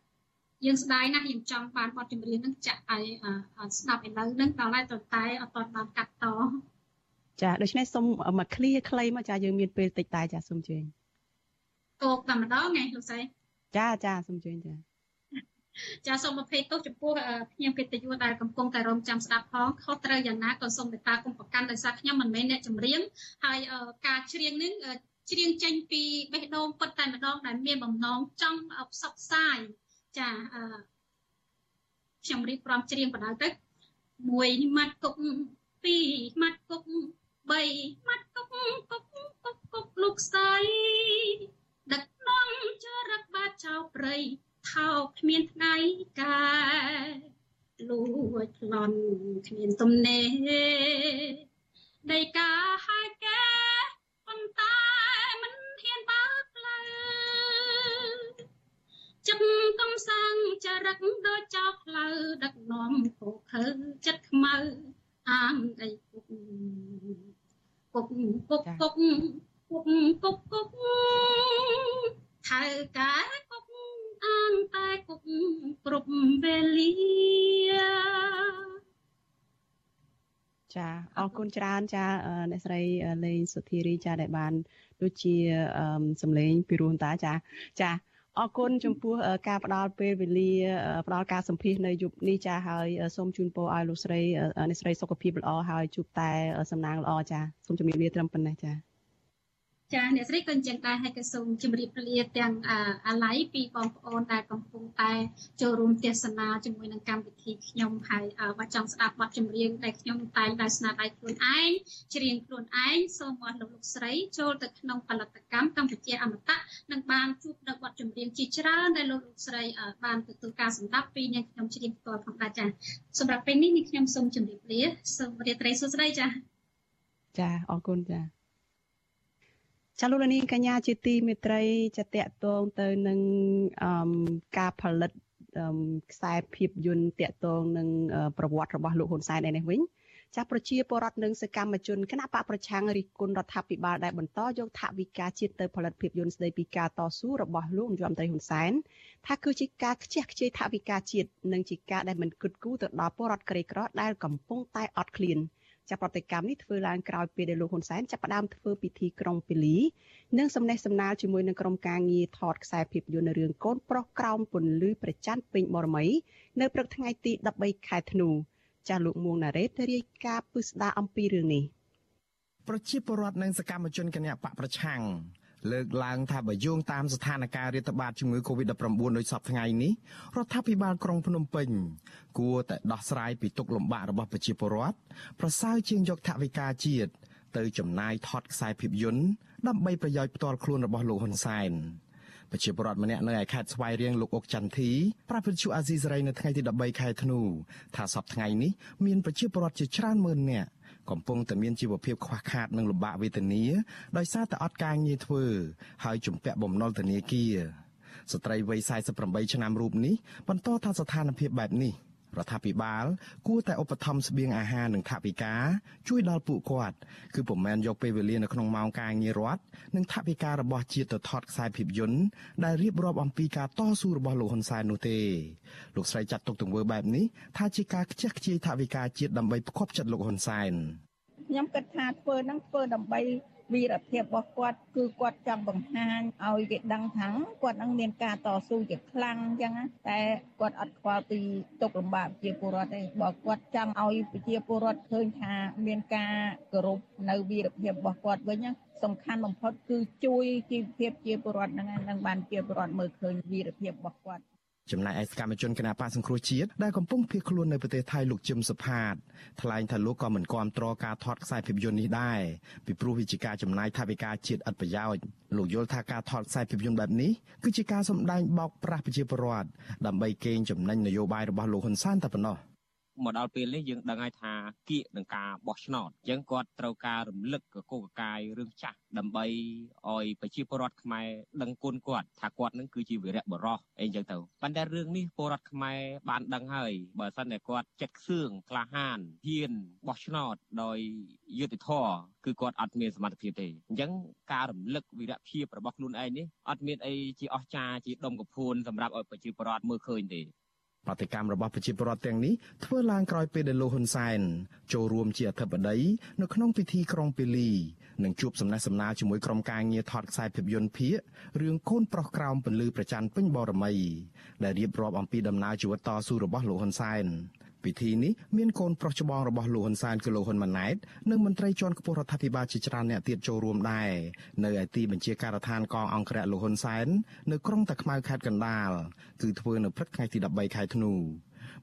យើងស្ដាយណាស់យើងចង់បានបទចម្រៀងហ្នឹងចាក់ឲ្យស្ដាប់ឥឡូវហ្នឹងដល់ហើយតតែអត់បានកាត់តចាដូច្នេះសូមមកឃ្លាខ្លីមកចាយើងមានពេលតិចតែចាសូមជើញតោកតែម្ដងឯងលោកស្រីចាចាសូមជើញចាចាសូមអភ័យទោសចំពោះភ្ញៀវកិត្តិយសដែលកំពុងតែរងចាំស្ដាប់ផងខុសត្រូវយ៉ាងណាក៏សូមមេត្តាគុំប្រកាន់ដោយសារខ្ញុំមិនមែនអ្នកចម្រៀងហើយការច្រៀងនេះច្រៀងចេញពីបេះដូងពិតតែម្ដងដែលមានបំណងចង់ផ្សព្វផ្សាយ ចាខ្ញុំរៀបព្រមច្រៀងបណ្ដោយទៅមួយម៉ាត់គុកពីរម៉ាត់គុកបីម៉ាត់គុកគុកគុកគុកលោកស្រីដឹកនាំចរិតបាចោព្រៃថោកគ្មានថ្ងៃកែលួចប្លន់គ្មានទំនេរដីកា គុកគុកគុកគុកគុកថៅកាគុកអានតែគុកគ្រប់វេលាចាអរគុណច្រើនចាអ្នកស្រីលេងសុធារីចាដែលបានដូចជាសម្លេងពីរោះតាចាចា អរគុណចំពោះការផ្ដល់ពេលវេលាផ្ដល់ការសម្ភាសនៅយប់នេះចាហើយសូមជូនពរឲ្យលោកស្រីអ្នកស្រីសុខភាពល្អហើយជួបតែសំណាងល្អចាសូមជំរាបលាត្រឹមប៉ុណ្ណេះចា ចាអ្នកស្រីក៏អញ្ចឹងដែរហើយក៏សូមជម្រាបលាទាំងអាឡ័យពីបងប្អូនដែលកំពុងតែចូលរួមទេសនាជាមួយនឹងកម្មវិធីខ្ញុំហើយបើចង់ស្ដាប់បទចម្រៀងដែលខ្ញុំតែងតែស្នាដៃខ្លួនឯងច្រៀងខ្លួនឯងសូមអរលោកលោកស្រីចូលទៅក្នុងផលិតកម្មកម្ពុជាអមតៈនឹងបានជួបនៅបទចម្រៀងជាច្រើនដែលលោកលោកស្រីបានទទួលការសម្ដាប់ពីអ្នកខ្ញុំច្រៀងផ្ទាល់ផងដែរចាសម្រាប់ពេលនេះនេះខ្ញុំសូមជម្រាបលាសូមរាត្រីសួស្តីចាចាអរគុណចា ចាលោកនាងកញ្ញាជាទីមេត្រីចាតកតងទៅនឹងការផលិតខ្សែភាពយន្តតកតងនឹងប្រវត្តិរបស់លោកហ៊ុនសែនឯនេះវិញចាស់ប្រជាពលរដ្ឋនិងសកម្មជនគណៈបកប្រឆាំងរិះគន់រដ្ឋាភិបាលដែលបន្តយកថវិកាជាតិទៅផលិតភាពយន្តស្ដីពីការតស៊ូរបស់លោកនាយរដ្ឋមន្ត្រីហ៊ុនសែនថាគឺជាការខ្ជះខ្ជាយថវិកាជាតិនិងជាការដែលមិនគិតគូរទៅដល់ពលរដ្ឋក្រីក្រដែលកំពុងតែអត់ឃ្លាន។ ចាប់ប្រតិកម្មនេះធ្វើឡើងក្រោយពេលដែលលោកហ៊ុនសែនចាប់ផ្ដើមធ្វើពិធីក្រុងពេលីនិងសំណេះសំណាលជាមួយនឹងក្រុមការងារថតខ្សែភាពយន្តនៅរឿងកូនប្រុសក្រោមពន្លឺប្រច័ណ្ឌពេញបរមីនៅព្រឹកថ្ងៃទី13ខែធ្នូចាស់លោកមួងណារ៉េតរាយការណ៍ពឹស្ដារអំពីរឿងនេះប្រជាពលរដ្ឋនិងសកម្មជនគណបកប្រឆាំង លើកឡើងថាបើយោងតាមស្ថានភាពរាតត្បាតជំងឺ Covid-19 ដោយសពថ្ងៃនេះរដ្ឋាភិបាលក្រុងភ្នំពេញ គួរតែដោះស្រាយពីទុកលំបាករបស់ប្រជាពលរដ្ឋប្រសើរជាងយកថវិកាជាតិទៅចំណាយថតខ្សែភាពយន្តដើម្បីប្រយោជន៍ផ្ទាល់ខ្លួនរបស់លោកហ៊ុនសែនប្រជាពលរដ្ឋម្នាក់នៅឯខេត្តស្វាយរៀងលោកអុកចន្ទធីប្រាប់វិទ្យុអាស៊ីសេរីនៅថ្ងៃទី13ខែធ្នូថាសប្តាហ៍នេះមានប្រជាពលរដ្ឋជាច្រើនម៉ឺននាក់ កំពុងតែមានជីវភាពខ្វះខាតនិងលំបាកវេទនាដោយសារតែអត់ការងារធ្វើ ហើយជំពាក់បំណុលធនាគារស្ត្រីវ័យ48ឆ្នាំរូបនេះបន្តថាស្ថានភាពបែបនេះ រដ្ឋាភិបាល គួរតែឧបត្ថម្ភស្បៀងអាហារនិងថវិកាជួយដល់ពួកគាត់គឺពុំមែនយកពេលវេលានៅក្នុងម៉ោងការងាររដ្ឋនិងថវិការបស់ជាតិទៅថតខ្សែភាពយន្តដែលរៀបរាប់អំពីការតស៊ូរបស់លោកហ៊ុនសែននោះទេលោកស្រីចាត់ទុកទង្វើបែបនេះថាជាការខ្ជះខ្ជាយថវិកាជាតិដើម្បីផ្គប់ចិត្តលោកហ៊ុនសែនខ្ញុំគិតថាធ្វើហ្នឹងធ្វើដើម្បី វីរភាពរបស់គាត់គឺគាត់ចង់បង្ហាញឲ្យគេដឹងថាគាត់នឹងមានការតស៊ូជាខ្លាំងអញ្ចឹងតែគាត់អត់ខ្វល់ពីទុកលំបាកប្រជាពលរដ្ឋទេបើគាត់ចង់ឲ្យប្រជាពលរដ្ឋឃើញថាមានការគោរពនៅវីរភាពរបស់គាត់វិញសំខាន់បំផុតគឺជួយជីវភាពជាពលរដ្ឋហ្នឹងនឹងបានជាពលរដ្ឋមើលឃើញវីរភាពរបស់គាត់ ចំណែកឯសកម្មជនគណបកសង្គ្រោះជាតិដែលកំពុងភៀសខ្លួននៅប្រទេសថៃលោកជឹមសុផាតថ្លែងថាលោកក៏មិនគាំទ្រការថតខ្សែភាពយន្តនេះដែរពីព្រោះវាជាការចំណាយថវិកាជាតិឥតប្រយោជន៍លោកយល់ថាការថតខ្សែភាពយន្តបែបនេះគឺជាការសម្ដែងបោកប្រាស់ប្រជាពលរដ្ឋដើម្បីកេងចំណេញនយោបាយរបស់លោកហ៊ុនសែនតែប៉ុណ្ណោះ។ មកដល់ពេលនេះយើងដឹងហើយថាគៀកនឹងការបោះឆ្នោតអញ្ចឹងគាត់ត្រូវការរំលឹកកកកកាយរឿងចាស់ដើម្បីឲ្យប្រជាពលរដ្ឋខ្មែរដឹងគុណគាត់ថាគាត់នឹងគឺជាវីរៈបរោះអីចឹងទៅប៉ុន្តែរឿងនេះពលរដ្ឋខ្មែរបានដឹងហើយបើសិនតែគាត់ចិត្តខ្សឿងក្លាហានហ៊ានបោះឆ្នោតដោយយុត្តិធម៌គឺគាត់អត់មានសមត្ថភាពទេអញ្ចឹងការរំលឹកវីរៈភាពរបស់ខ្លួនឯងនេះអត់មានអីជាអស្ចារ្យជាដុំកពួនសម្រាប់ឲ្យប្រជាពលរដ្ឋមើលឃើញទេ ប្រតិកម្មរបស់ប្រជាពលរដ្ឋទាំងនេះធ្វើឡើងក្រោយពេលដែលលោកហ៊ុនសែនចូលរួមជាអធិបតីនៅក្នុងពិធីក្រុងពេលីនឹងជួបសំណេះសំណាលជាមួយក្រុមការងារថតខ្សែភាពយន្តភាគរឿងកូនប្រុសក្រោមពន្លឺប្រច័នពេញបរមីដែលរៀបរាប់អំពីដំណើរជីវិតតស៊ូរបស់លោកហ៊ុនសែន ពិធីនេះមានកូនប្រុសច្បងរបស់លោកហ៊ុនសែនគឺលោកហ៊ុនម៉ាណែតនិងមន្ត្រីជាន់ខ្ពស់រដ្ឋាភិបាលជាច្រើនអ្នកទៀតចូលរួមដែរនៅឯទីបញ្ជាការដ្ឋានកងអង្គរៈលោកហ៊ុនសែននៅក្រុងតាខ្មៅខេត្តកណ្ដាលគឺធ្វើនៅព្រឹកថ្ងៃទី13ខែធ្នូ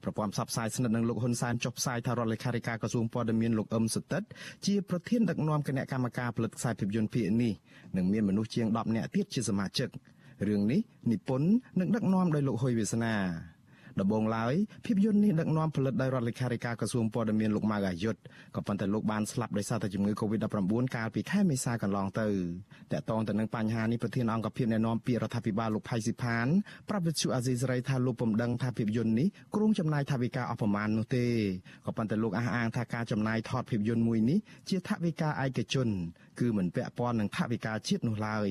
ប្រព័ន្ធផ្សព្វផ្សាយស្និទ្ធនឹងលោកហ៊ុនសែនចុះផ្សាយថារដ្ឋលេខាធិការក្រសួងព័ត៌មានលោកអឹមសុតិតជាប្រធានដឹកនាំគណៈកម្មការផលិតខ្សែភាពយន្តភាគនេះនិងមានមនុស្សជាង10នាក់ទៀតជាសមាជិករឿងនេះនិពន្ធនិងដឹកនាំដោយលោកហ៊ុយវាសនា ដំបូងឡើយភាពយន្តនេះដឹកនាំផលិតដោយរដ្ឋលេខាធិការក្រសួងព័ត៌មានលោកម៉ៅអាយុទ្ធក៏ប៉ុន្តែលោកបានស្លាប់ដោយសារតែជំងឺ Covid-19 កាលពីខែមេសាកន្លងទៅតកតងទៅនឹងបញ្ហានេះប្រធានអង្គភិបអ្នកណែនាំពាក្យរដ្ឋាភិបាលលោកផៃស៊ីផានប្រាប់វិទ្យុអាស៊ីសេរីថាលោកពំដឹងថាភាពយន្តនេះគ្រោងចំណាយថវិកាអស់ប្រមាណនោះទេក៏ប៉ុន្តែលោកអះអាងថាការចំណាយថតភាពយន្តមួយនេះជាថវិកាឯកជន គឺមិនពាក់ព័ន្ធនឹងថវិកាជាតិនោះឡើយ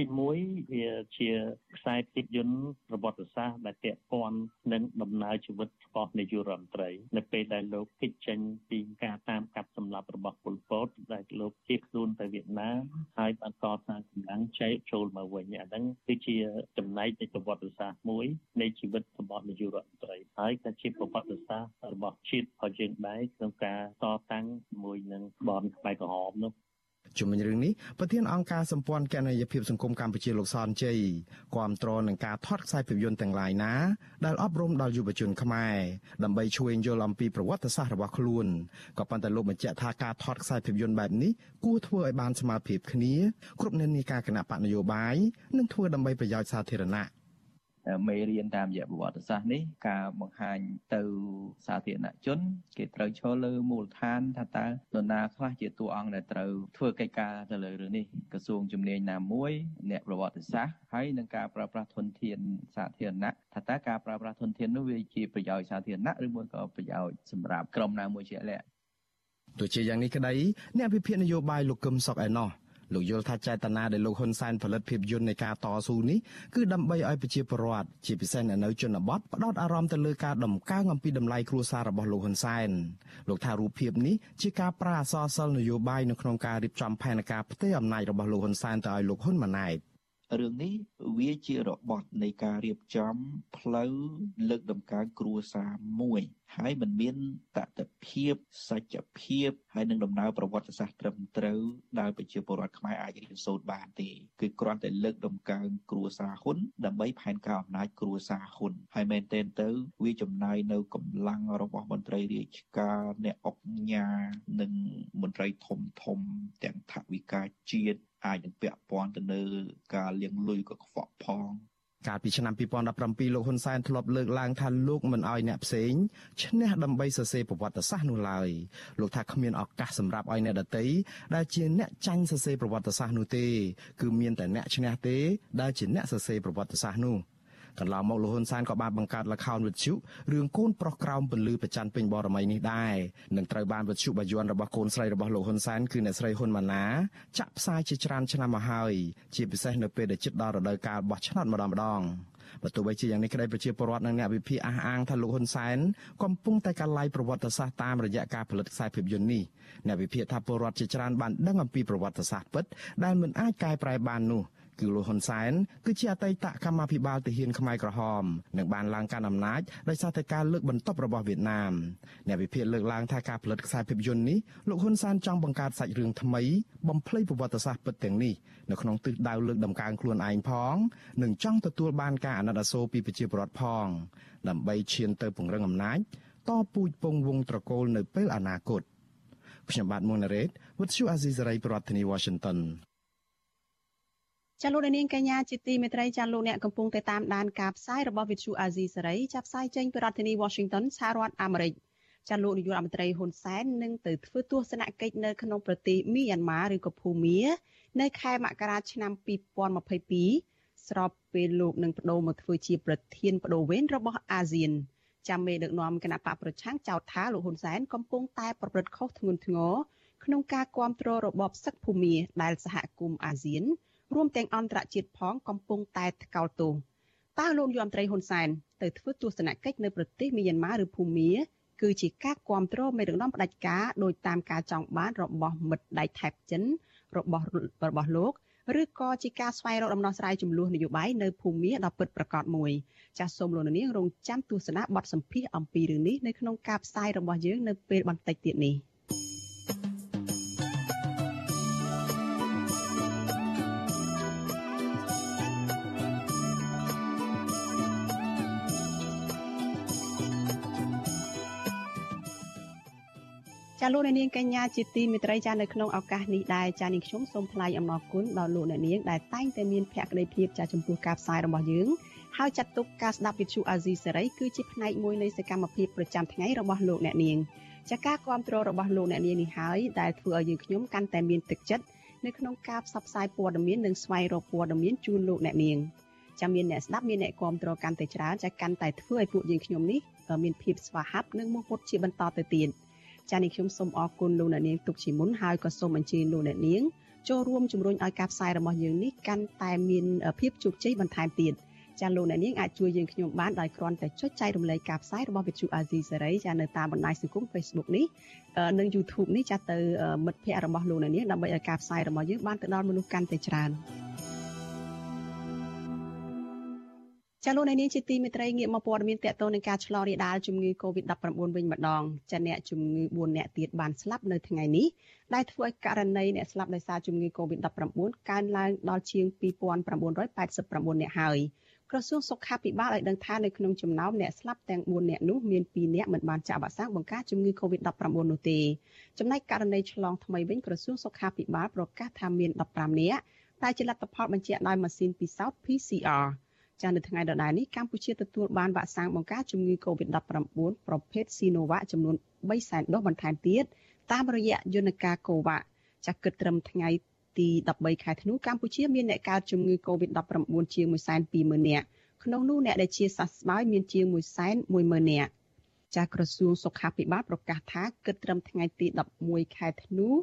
ទី1វាជាខ្សែភាពយន្តប្រវត្តិសាស្ត្រដែលពាក់ព័ន្ធនឹងដំណើរជីវិតរបស់នាយករដ្ឋមន្ត្រី នៅពេលដែលលោកគេចចេញពីការតាមកាប់សម្លាប់របស់ប៉ុលពតដែលលោកជៀសខ្លួនទៅវៀតណាមហើយបានកសាងកម្លាំងចែកចូលមកវិញអាហ្នឹងគឺជាចំណែកនៃប្រវត្តិសាស្ត្រមួយនៃជីវិតរបស់នាយករដ្ឋមន្ត្រីហើយក៏ជាប្រវត្តិសាស្ត្ររបស់ជាតិរបស់យើងដែរក្នុងការតតាំងជាមួយនឹងបនខ្មែរក្រហមនោះ ជំវិញរឿងនេះប្រធានអង្គការសម្ព័ន្ធគណនេយ្យភាពសង្គមកម្ពុជាលោកសនជ័យគាំទ្រនឹងការថតខ្សែភាពយន្តទាំងឡាយណាដែលអប់រំដល់យុវជនខ្មែរដើម្បីជួយយល់អំពីប្រវត្តិសាស្ត្ររបស់ខ្លួនក៏ប៉ុន្តែលោកបញ្ជាក់ថាការថតខ្សែភាពយន្តបែបនេះគួរធ្វើឲ្យបានស្មើភាពគ្នាគ្រប់និន្នាការគណៈបកនយោបាយនិងធ្វើដើម្បីប្រយោជន៍សាធារណៈ មេរៀនតាមរយៈប្រវត្តិសាស្ត្រនេះការបង្ហាញទៅសាធារណជន គេត្រូវឈលលើមូលដ្ឋានថាតើនរណាខ្លះជាតួអង្គដែលត្រូវធ្វើកិច្ចការទៅលើរឿងនេះក្រសួងជំនាញណាមួយអ្នកប្រវត្តិសាស្ត្រហើយនឹងការប្រើប្រាស់ធនធានសាធារណៈថាតើការប្រើប្រាស់ធនធាននោះវាជាប្រយោជន៍សាធារណៈឬមួយក៏ប្រយោជន៍សម្រាប់ក្រុមណាមួយជាក់លាក់ទោះជាយ៉ាងនេះក្តីអ្នកវិភាគនយោបាយលោកកឹមសុកឯណោះ លោកយល់ថាចេតនាដែលលោកហ៊ុនសែនផលិតភាពយន្តនៃការតស៊ូនេះគឺដើម្បីឲ្យប្រជាពលរដ្ឋជាពិសេសនៅជនបទផ្ដោតអារម្មណ៍ទៅលើការដំកើងអំពីតម្លៃគ្រួសាររបស់លោកហ៊ុនសែនលោកថារូបភាពនេះជាការប្រាអសរសិលនយោបាយនៅក្នុងការរៀបចំផែនការផ្ទេរអំណាចរបស់លោកហ៊ុនសែនទៅឲ្យលោកហ៊ុនម៉ាណែត រឿងនេះវាជារបត់នៃការរៀបចំផ្លូវលើកដំកើងគ្រួសារមួយ ហើយมันមានតតភាពសច្ចភាពហើយនឹងដំណើរប្រវត្តិសាស្ត្រត្រឹមត្រូវដែលប្រជាពលរដ្ឋខ្មែរអាចរៀនសូត្របានទេគឺគ្រាន់តែលើកដំកើងគ្រួសារហ៊ុនដើម្បីផែនការអំណាចគ្រួសារហ៊ុនហើយមែនទែនទៅវាចំណាយនៅកម្លាំងរបស់មន្ត្រីរាជការអ្នកអង្គការនិងមន្ត្រីធំធំទាំងថវិកាជាតិ អាចនឹងពាក់ព័ន្ធទៅលើការលាងលុយក៏ខ្វក់ផងកាលពីឆ្នាំ2017លោកហ៊ុនសែនធ្លាប់លើកឡើងថាលោកមិនអោយអ្នកផ្សេងឈ្នះដើម្បីសរសេរប្រវត្តិសាស្ត្រនោះឡើយលោកថាគ្មានឱកាសសម្រាប់ឲ្យអ្នកដទៃដែលជាអ្នកចាញ់សរសេរប្រវត្តិសាស្ត្រនោះទេ គឺមានតែអ្នកឈ្នះទេដែលជាអ្នកសរសេរប្រវត្តិសាស្ត្រនោះ។ កន្លងមកលោកហ៊ុនសែនក៏បានបង្កើតល្ខោនវិទ្យុរឿងកូនប្រុសក្រោមពន្លឺប្រច័នពេញបរមីនេះដែរនឹងត្រូវបានវិទ្យុបាយ័នរបស់កូនស្រីរបស់លោកហ៊ុនសែនគឺអ្នកស្រីហ៊ុនម៉ាណាចាក់ផ្សាយជាច្រើនឆ្នាំមកហើយជាពិសេសនៅពេលដែលជិតដល់រដូវកាលបោះឆ្នោតម្ដងម្ដងបើទោះបីជាយ៉ាងនេះក្តីប្រជាពលរដ្ឋនិងអ្នកវិភាគអះអាងថាលោកហ៊ុនសែនកំពុងតែកាឡៃប្រវត្តិសាស្ត្រតាមរយៈការផលិតខ្សែភាពយន្តនេះអ្នកវិភាគថាពលរដ្ឋជាច្រើនបានដឹងអំពីប្រវត្តិសាស្ត្រពិតដែលមិនអាចកែប្រែបាននោះ គឺលោកហ៊ុនសែនគឺជាអតីតកម្មាភិបាលទាហានខ្មែរក្រហមនិងបានឡើងកាន់អំណាចដោយសារតែការលើកបន្ទប់របស់វៀតណាមអ្នកវិភាគលើកឡើងថាការផលិតខ្សែភាពយន្តនេះលោកហ៊ុនសែនចង់បង្កើតសាច់រឿងថ្មីបំភ្លៃប្រវត្តិសាស្ត្រពិតទាំងនេះនៅក្នុងទិសដៅលើកដំកើងខ្លួនឯងផងនិងចង់ទទួលបានការអាណិតអាសូរពីប្រជាពលរដ្ឋផងដើម្បីឈានទៅពង្រឹងអំណាចតពូជពងវងត្រកូលនៅពេលអនាគតខ្ញុំបាទមុនរ៉េត With you Azizi Rai ប្រធានាទី Washington ចាលោកនាងកញ្ញាជាទីមេត្រីចាលោកអ្នកកំពុងតែតាមដានការផ្សាយរបស់ Vithu Azizi សេរីចាប់ផ្សាយចេញពីរដ្ឋធានី Washington សហរដ្ឋអាមេរិកចាលោកនាយករដ្ឋមន្ត្រីហ៊ុនសែននឹងទៅធ្វើទស្សនកិច្ចនៅក្នុងប្រទេសមីយ៉ាន់ម៉ាឬក៏ភូមានៅខែមករាឆ្នាំ2022ស្របពេលលោកនឹងបដូរមកធ្វើជាប្រធានបដូវវេនរបស់អាស៊ានចាំមេដឹកនាំគណៈបកប្រឆាំងចោទថាលោកហ៊ុនសែនកំពុងតែប្រព្រឹត្តខុសធ្ងន់ធ្ងរក្នុងការគ្រប់គ្រងរបបសឹកភូមាដែលសហគមន៍អាស៊ាន រួមទាំងអន្តរជាតិផងកំពុងតែថ្កោលទោសតើលោកយមត្រីហ៊ុនសែនទៅធ្វើទស្សនកិច្ចនៅប្រទេសមីយ៉ាន់ម៉ាឬភូមាគឺជាការគ្រប់គ្រងមេដឹកនាំផ្ដាច់ការដោយតាមការចង់បានរបស់មិត្តដៃថៃចិនរបស់របស់លោកឬក៏ជាការស្វែងរកដំណោះស្រាយចំនួននយោបាយនៅភូមិដ៏ពិតប្រាកដមួយចាសសូមលោកនាងរងចាំទស្សនាបទសម្ភាសអំពីរឿងនេះនៅក្នុងការផ្សាយរបស់យើងនៅពេលបន្តិចទៀតនេះ។ លោកអ្នកនាងកញ្ញាជាទីមេត្រីចានៅក្នុងឱកាសនេះដែរចានាងខ្ញុំសូមថ្លែងអំណរគុណដល់លោកអ្នកនាងដែលតែងតែមានភក្ដីភាពចាចំពោះការផ្សាយរបស់យើងហើយចាត់ទុកការស្ដាប់វិទ្យុអាស៊ីសេរីគឺជាផ្នែកមួយនៃសកម្មភាពប្រចាំថ្ងៃរបស់លោកអ្នកនាងចាការគ្រប់គ្រងរបស់លោកអ្នកនាងនេះហើយដែលធ្វើឲ្យយើងខ្ញុំកាន់តែមានទឹកចិត្តនៅក្នុងការផ្សព្វផ្សាយព័ត៌មាននិងស្វែងរកព័ត៌មានជូនលោកអ្នកនាងចាំមានអ្នកស្ដាប់មានអ្នកគ្រប់គ្រងកាន់តែច្រើនចាកាន់តែធ្វើឲ្យពួកយើងខ្ញុំនេះមានភាពស្វាហាប់និងមោះមុតជាបន្តទៅទៀត។ ចា៎នេះខ្ញុំសូមអរគុណលោកអ្នកនាងទុកជាមុនហើយក៏សូមអញ្ជើញលោកអ្នកនាងចូលរួមជំរុញឲ្យការផ្សាយរបស់យើងនេះកាន់តែមានភាពជោគជ័យបន្ថែមទៀតចាលោកអ្នកនាងអាចជួយយើងខ្ញុំបានដោយគ្រាន់តែចុចចែករំលែកការផ្សាយរបស់វិទ្យុអាស៊ីសេរីចានៅតាមបណ្ដាញសង្គម Facebook នេះនិង YouTube នេះចាទៅមិត្តភ័ក្តិរបស់លោកអ្នកនាងដើម្បីឲ្យការផ្សាយរបស់យើងបានទៅដល់មនុស្សកាន់តែច្រើន ចាលោកនាងជាទីមេត្រីងាកមកព័ត៌មានតកតនឹងការឆ្លងរាលដាលជំងឺ Covid-19 វិញម្ដងចាអ្នកជំងឺ4អ្នកទៀតបានស្លាប់នៅថ្ងៃនេះដែលធ្វើឲ្យករណីអ្នកស្លាប់ដោយសារជំងឺ Covid-19 កើនឡើងដល់ជាង2989អ្នកហើយក្រសួងសុខាភិបាលឲ្យដឹងថានៅក្នុងចំណោមអ្នកស្លាប់ទាំង4អ្នកនោះមាន2អ្នកមិនបានចាក់វ៉ាក់សាំងបង្ការជំងឺ Covid-19 នោះទេចំណែកករណីឆ្លងថ្មីវិញក្រសួងសុខាភិបាលប្រកាសថាមាន15អ្នកតែជាលទ្ធផលបញ្ជាក់ដោយម៉ាស៊ីនពិសោធន៍ PCR ចានៅថ្ងៃដដែលនេះកម្ពុជាទទួលបានវ៉ាក់សាំងបង្ការជំងឺ Covid-19 ប្រភេទ Sinovac ចំនួន3សែនដូសបន្ថែមទៀតតាមរយៈយន្តការ COVAX ចាគិតត្រឹមថ្ងៃទី13ខែធ្នូកម្ពុជាមានអ្នកកើតជំងឺ Covid-19 ជាង120,000នាក់ក្នុងនោះអ្នកដែលជាសះស្បើយមានជាង110,000នាក់ចាក្រសួងសុខាភិបាលប្រកាសថាគិតត្រឹមថ្ងៃទី11ខែធ្នូរ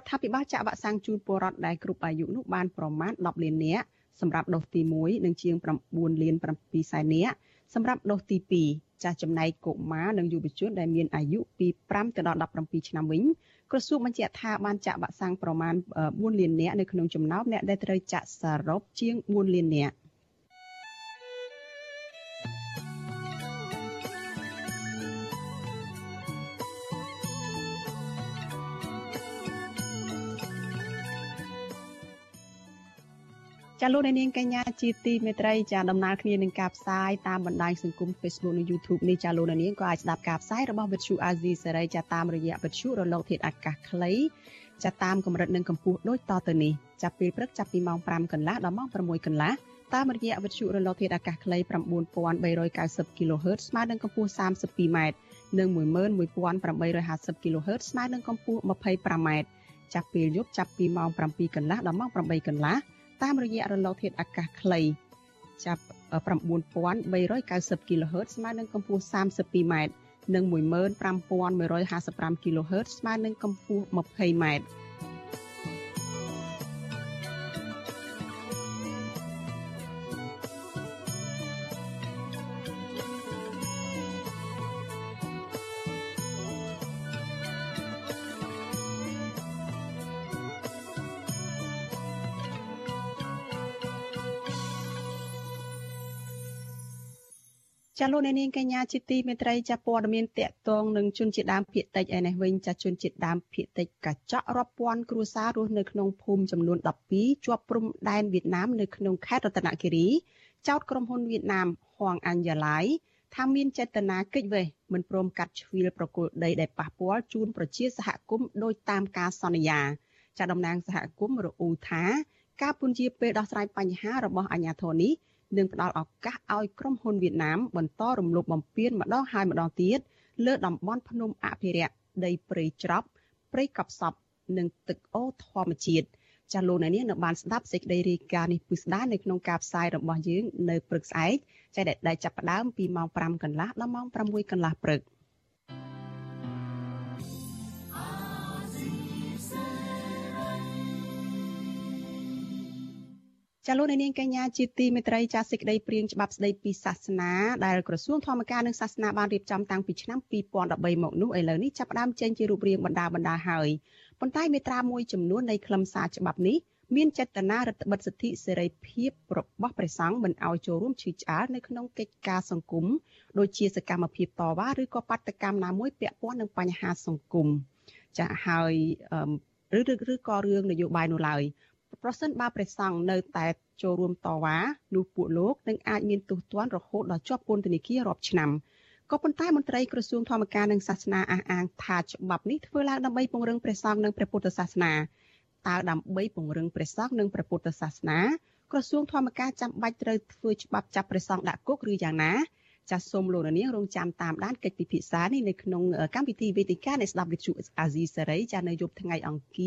ដ្ឋាភិបាលចាក់វ៉ាក់សាំងជូនពលរដ្ឋដែលគ្រប់អាយុនោះបានប្រមាណ10លាននាក់ សម្រាប់ដូសទី1និងជាង9លាន7សែននាក់សម្រាប់ដូសទី2ចាស់ចំណែកកុមារនិងយុវជនដែលមានអាយុពី5ទៅដល់17ឆ្នាំវិញក្រសួងបញ្ជាក់ថាបានចាក់វ៉ាក់សាំងប្រមាណ4លាននាក់នៅក្នុងចំណោមអ្នកដែលត្រូវចាក់សរុបជាង4លាននាក់ ចាលោកនាងកញ្ញាជាទីមេត្រីចាដំណើរគ្នានឹងការផ្សាយតាមបណ្ដាញសង្គម Facebook និង YouTube នេះចាលោកនាងក៏អាចស្ដាប់ការផ្សាយរបស់វិទ្យុ AZ សេរីចាតាមរយៈវិទ្យុរលកធាតុអាកាសខ្លីចាតាមកម្រិតនិងកម្ពស់ដូចតទៅនេះចាប់ពេលព្រឹកចាប់ពីម៉ោង5កន្លះដល់ម៉ោង6កន្លះតាមរយៈវិទ្យុរលកធាតុអាកាសខ្លី9390 kHz ស្មើនឹងកម្ពស់ 32m និង11850 kHz ស្មើនឹងកម្ពស់ 25m ចាប់ពេលយប់ចាប់ពីម៉ោង7កន្លះដល់ម៉ោង8កន្លះ តាមរយៈរលកធាតុអាកាសខ្លីចាប់9390 kHz ស្មើនឹងកម្ពស់ 32m និង15155 kHz ស្មើនឹងកម្ពស់ 20m ចាលោកអ្នកនាងកញ្ញាជាទីមេត្រីចាព័ត៌មានតកតងនឹងជនជាតិដើមភាគតិចឯនេះវិញចាជនជាតិដើមភាគតិចកញ្ចក់រាប់ពាន់គ្រួសាររស់នៅក្នុងភូមិចំនួន12ជាប់ព្រំដែនវៀតណាមនៅក្នុងខេត្តរតនគិរីចោទក្រុមហ៊ុនវៀតណាមហួងអាញ់យ៉ាឡៃថាមានចេតនាគេចវេះមិនព្រមកាត់ជ្រៀលប្រគល់ដីដែលប៉ះពាល់ជូនប្រជាសហគមន៍ដោយតាមការសន្យាចាតំណាងសហគមន៍រអ៊ូថាការពន្យាពេលដោះស្រាយបញ្ហារបស់អាជ្ញាធរនេះ និងផ្ដល់ឱកាសឲ្យក្រុមហ៊ុនវៀតណាមបន្តរំលោភបំពានម្ដងហើយម្ដងទៀតលើតំបន់ភ្នំអភិរក្សដីព្រៃច្រប់ព្រៃកប់សពនិងទឹកអូរធម្មជាតិចាលោកអ្នកនាងនៅបានស្ដាប់សេចក្តីរាយការណ៍នេះពិស្ដានៅក្នុងការផ្សាយរបស់យើងនៅព្រឹកស្អែកចាដែលចាប់ផ្ដើមពីម៉ោង5កន្លះដល់ម៉ោង6កន្លះព្រឹក។ ចាលោកនាងកញ្ញាជាទីមេត្រីចាសេចក្តីព្រាងច្បាប់ស្តីពីសាសនាដែលក្រសួងធម្មការនិងសាសនាបានរៀបចំតាំងពីឆ្នាំ2013មកនោះឥឡូវនេះចាប់ផ្ដើមចេញជារូបរាងបណ្ដាបណ្ដាហើយប៉ុន្តែមេត្រាមួយចំនួននៃខ្លឹមសារច្បាប់នេះមានចេតនារដ្ឋបិទសិទ្ធិសេរីភាពរបស់ព្រះសង្ឃមិនឲ្យចូលរួមឈឺឆ្អាលនៅក្នុងកិច្ចការសង្គមដូចជាសកម្មភាពតវ៉ាឬក៏បាតកម្មណាមួយពាក់ព័ន្ធនឹងបញ្ហាសង្គមចាហើយឬឬក៏រឿងនយោបាយនោះឡើយ ប្រសិនបើព្រះសង្ឃនៅតែចូលរួមតវ៉ានោះពួកលោកនឹងអាចមានទោសទណ្ឌរហូតដល់ជាប់ពន្ធនាគាររាប់ឆ្នាំក៏ប៉ុន្តែមន្ត្រីក្រសួងធម្មការនិងសាសនាអះអាងថាច្បាប់នេះធ្វើឡើងដើម្បីពង្រឹងព្រះសង្ឃនិងព្រះពុទ្ធសាសនាតើដើម្បីពង្រឹងព្រះសង្ឃនិងព្រះពុទ្ធសាសនាក្រសួងធម្មការចាំបាច់ត្រូវធ្វើច្បាប់ចាប់ព្រះសង្ឃដាក់គុកឬយ៉ាងណាចាសសូមលោកនាងរងចាំតាមដានកិច្ចពិភាក្សានេះនៅក្នុងកម្មវិធីវេទិកានៃស្ដាប់វិទ្យុអាស៊ីសេរីចានៅយប់ថ្ងៃអង្គារ